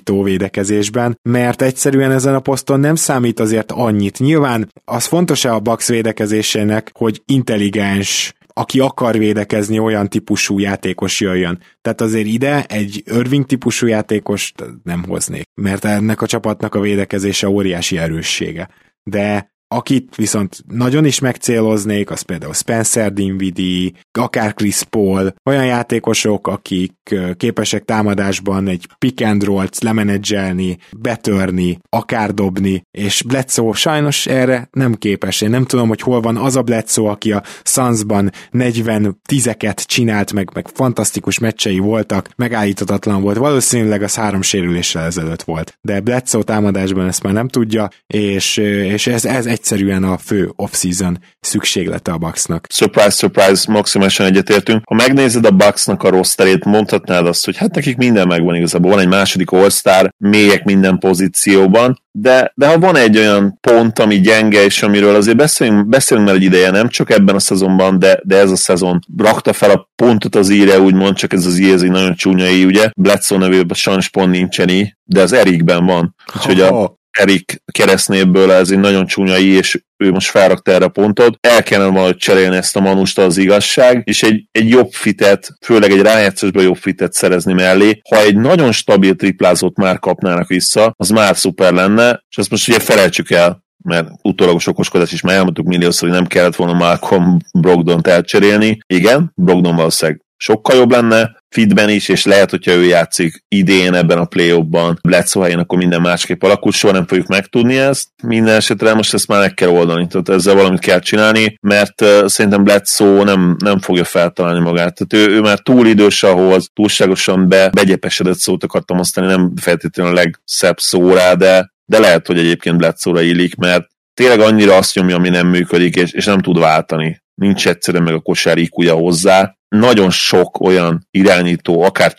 Speaker 1: irányító védekezésben, mert egyszerűen ezen a poszton nem számít azért annyit. Nyilván az fontos-e a Bucks védekezésének, hogy intelligens, aki akar védekezni, olyan típusú játékos jöjjön. Tehát azért ide egy Irving típusú játékos nem hoznék, mert ennek a csapatnak a védekezése óriási erőssége de akit viszont nagyon is megcéloznék, az például Spencer Dinwiddie, akár Chris Paul, olyan játékosok, akik képesek támadásban egy pick and roll-t lemenedzselni, betörni, akár dobni, és Bledsoe sajnos erre nem képes. Én nem tudom, hogy hol van az a Bledsoe, aki a Sunsban 40 tizeket csinált, meg, meg fantasztikus meccsei voltak, megállíthatatlan volt. Valószínűleg az három sérüléssel ezelőtt volt. De Bledsoe támadásban ezt már nem tudja, és, és ez, ez egyszerűen a fő off-season szükséglete a Bucksnak.
Speaker 2: Surprise, surprise, maximálisan egyetértünk. Ha megnézed a Bucksnak a rosterét, mondhatnád azt, hogy hát nekik minden megvan igazából. Van egy második all-star, mélyek minden pozícióban, de, de ha van egy olyan pont, ami gyenge, és amiről azért beszélünk, beszélünk már egy ideje, nem csak ebben a szezonban, de, de ez a szezon rakta fel a pontot az íre, úgymond, csak ez az íre, ez egy nagyon csúnya í, ugye? Bledsoe nevében sajnos pont nincsen í, de az Erikben van. Úgyhogy a, Erik keresztnéből ez egy nagyon csúnya i, és ő most felrakta erre a pontot. El kellene valahogy cserélni ezt a manust az igazság, és egy, egy jobb fitet, főleg egy rájátszásban jobb fitet szerezni mellé. Ha egy nagyon stabil triplázót már kapnának vissza, az már szuper lenne, és ezt most ugye felejtsük el, mert utólagos okoskodás is már elmondtuk milliószor, hogy nem kellett volna Malcolm Brogdon-t elcserélni. Igen, Brogdon valószínűleg sokkal jobb lenne, fitben is, és lehet, hogyha ő játszik idén ebben a play-offban Bledsoe helyén, akkor minden másképp alakul, soha nem fogjuk megtudni ezt. Minden esetre most ezt már meg kell oldani, tehát ezzel valamit kell csinálni, mert szerintem Bledsoe nem, nem fogja feltalálni magát. Tehát ő, ő már túl idős ahhoz, túlságosan be, begyepesedett szót akartam osztani, nem feltétlenül a legszebb szó rá, de, de lehet, hogy egyébként Bledsoe-ra illik, mert tényleg annyira azt nyomja, ami nem működik, és, és nem tud váltani. Nincs egyszerűen meg a kosár hozzá, nagyon sok olyan irányító, akár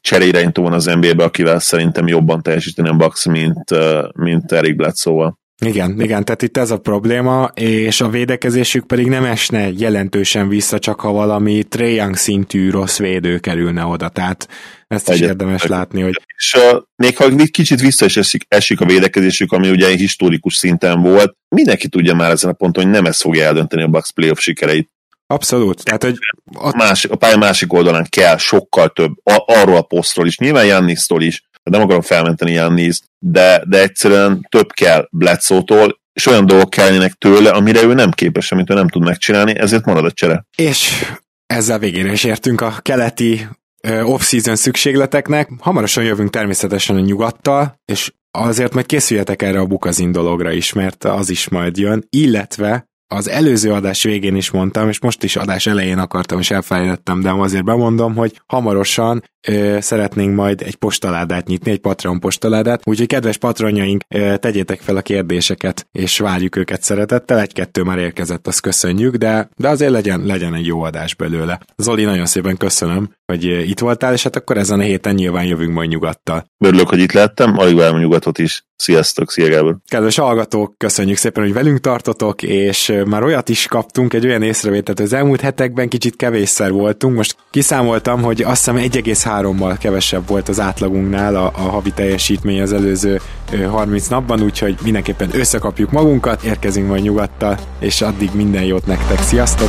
Speaker 2: cseréirányító van az NBA-be, akivel szerintem jobban teljesíteni a Bucks, mint, mint Eric Bledsoe-val.
Speaker 1: Igen, igen, tehát itt ez a probléma, és a védekezésük pedig nem esne jelentősen vissza, csak ha valami Trae Young szintű rossz védő kerülne oda, tehát ezt is Egyet, érdemes látni, hogy...
Speaker 2: És uh, még ha kicsit vissza is esik, esik a védekezésük, ami ugye egy historikus szinten volt, mindenki tudja már ezen a ponton, hogy nem ez fogja eldönteni a Bucks playoff sikereit.
Speaker 1: Abszolút. Tehát, hogy
Speaker 2: ott... Másik, a pálya másik oldalán kell sokkal több, a, arról a posztról is, nyilván Jannisztól is, nem akarom felmenteni Jannis, de, de egyszerűen több kell Bledsoe-tól, és olyan dolgok kellene tőle, amire ő nem képes, amit ő nem tud megcsinálni, ezért marad a csere.
Speaker 1: És ezzel végére is értünk a keleti off-season szükségleteknek. Hamarosan jövünk természetesen a nyugattal, és azért majd készüljetek erre a bukazin dologra is, mert az is majd jön, illetve az előző adás végén is mondtam, és most is adás elején akartam, és elfelejtettem, de azért bemondom, hogy hamarosan ö, szeretnénk majd egy postaládát nyitni, egy Patreon postaládát, úgyhogy kedves patronjaink, ö, tegyétek fel a kérdéseket, és várjuk őket szeretettel, egy-kettő már érkezett, azt köszönjük, de, de azért legyen, legyen egy jó adás belőle. Zoli, nagyon szépen köszönöm, hogy itt voltál, és hát akkor ezen a héten nyilván jövünk majd nyugattal.
Speaker 2: Örülök, hogy itt lettem, alig várom nyugatot is. Sziasztok, szia Gábor!
Speaker 1: Kedves hallgatók, köszönjük szépen, hogy velünk tartotok, és már olyat is kaptunk, egy olyan észrevételt, hogy az elmúlt hetekben kicsit kevésszer voltunk. Most kiszámoltam, hogy azt hiszem 1,3-mal kevesebb volt az átlagunknál a, a havi teljesítmény az előző 30 napban, úgyhogy mindenképpen összekapjuk magunkat, érkezünk majd nyugattal, és addig minden jót nektek, sziasztok!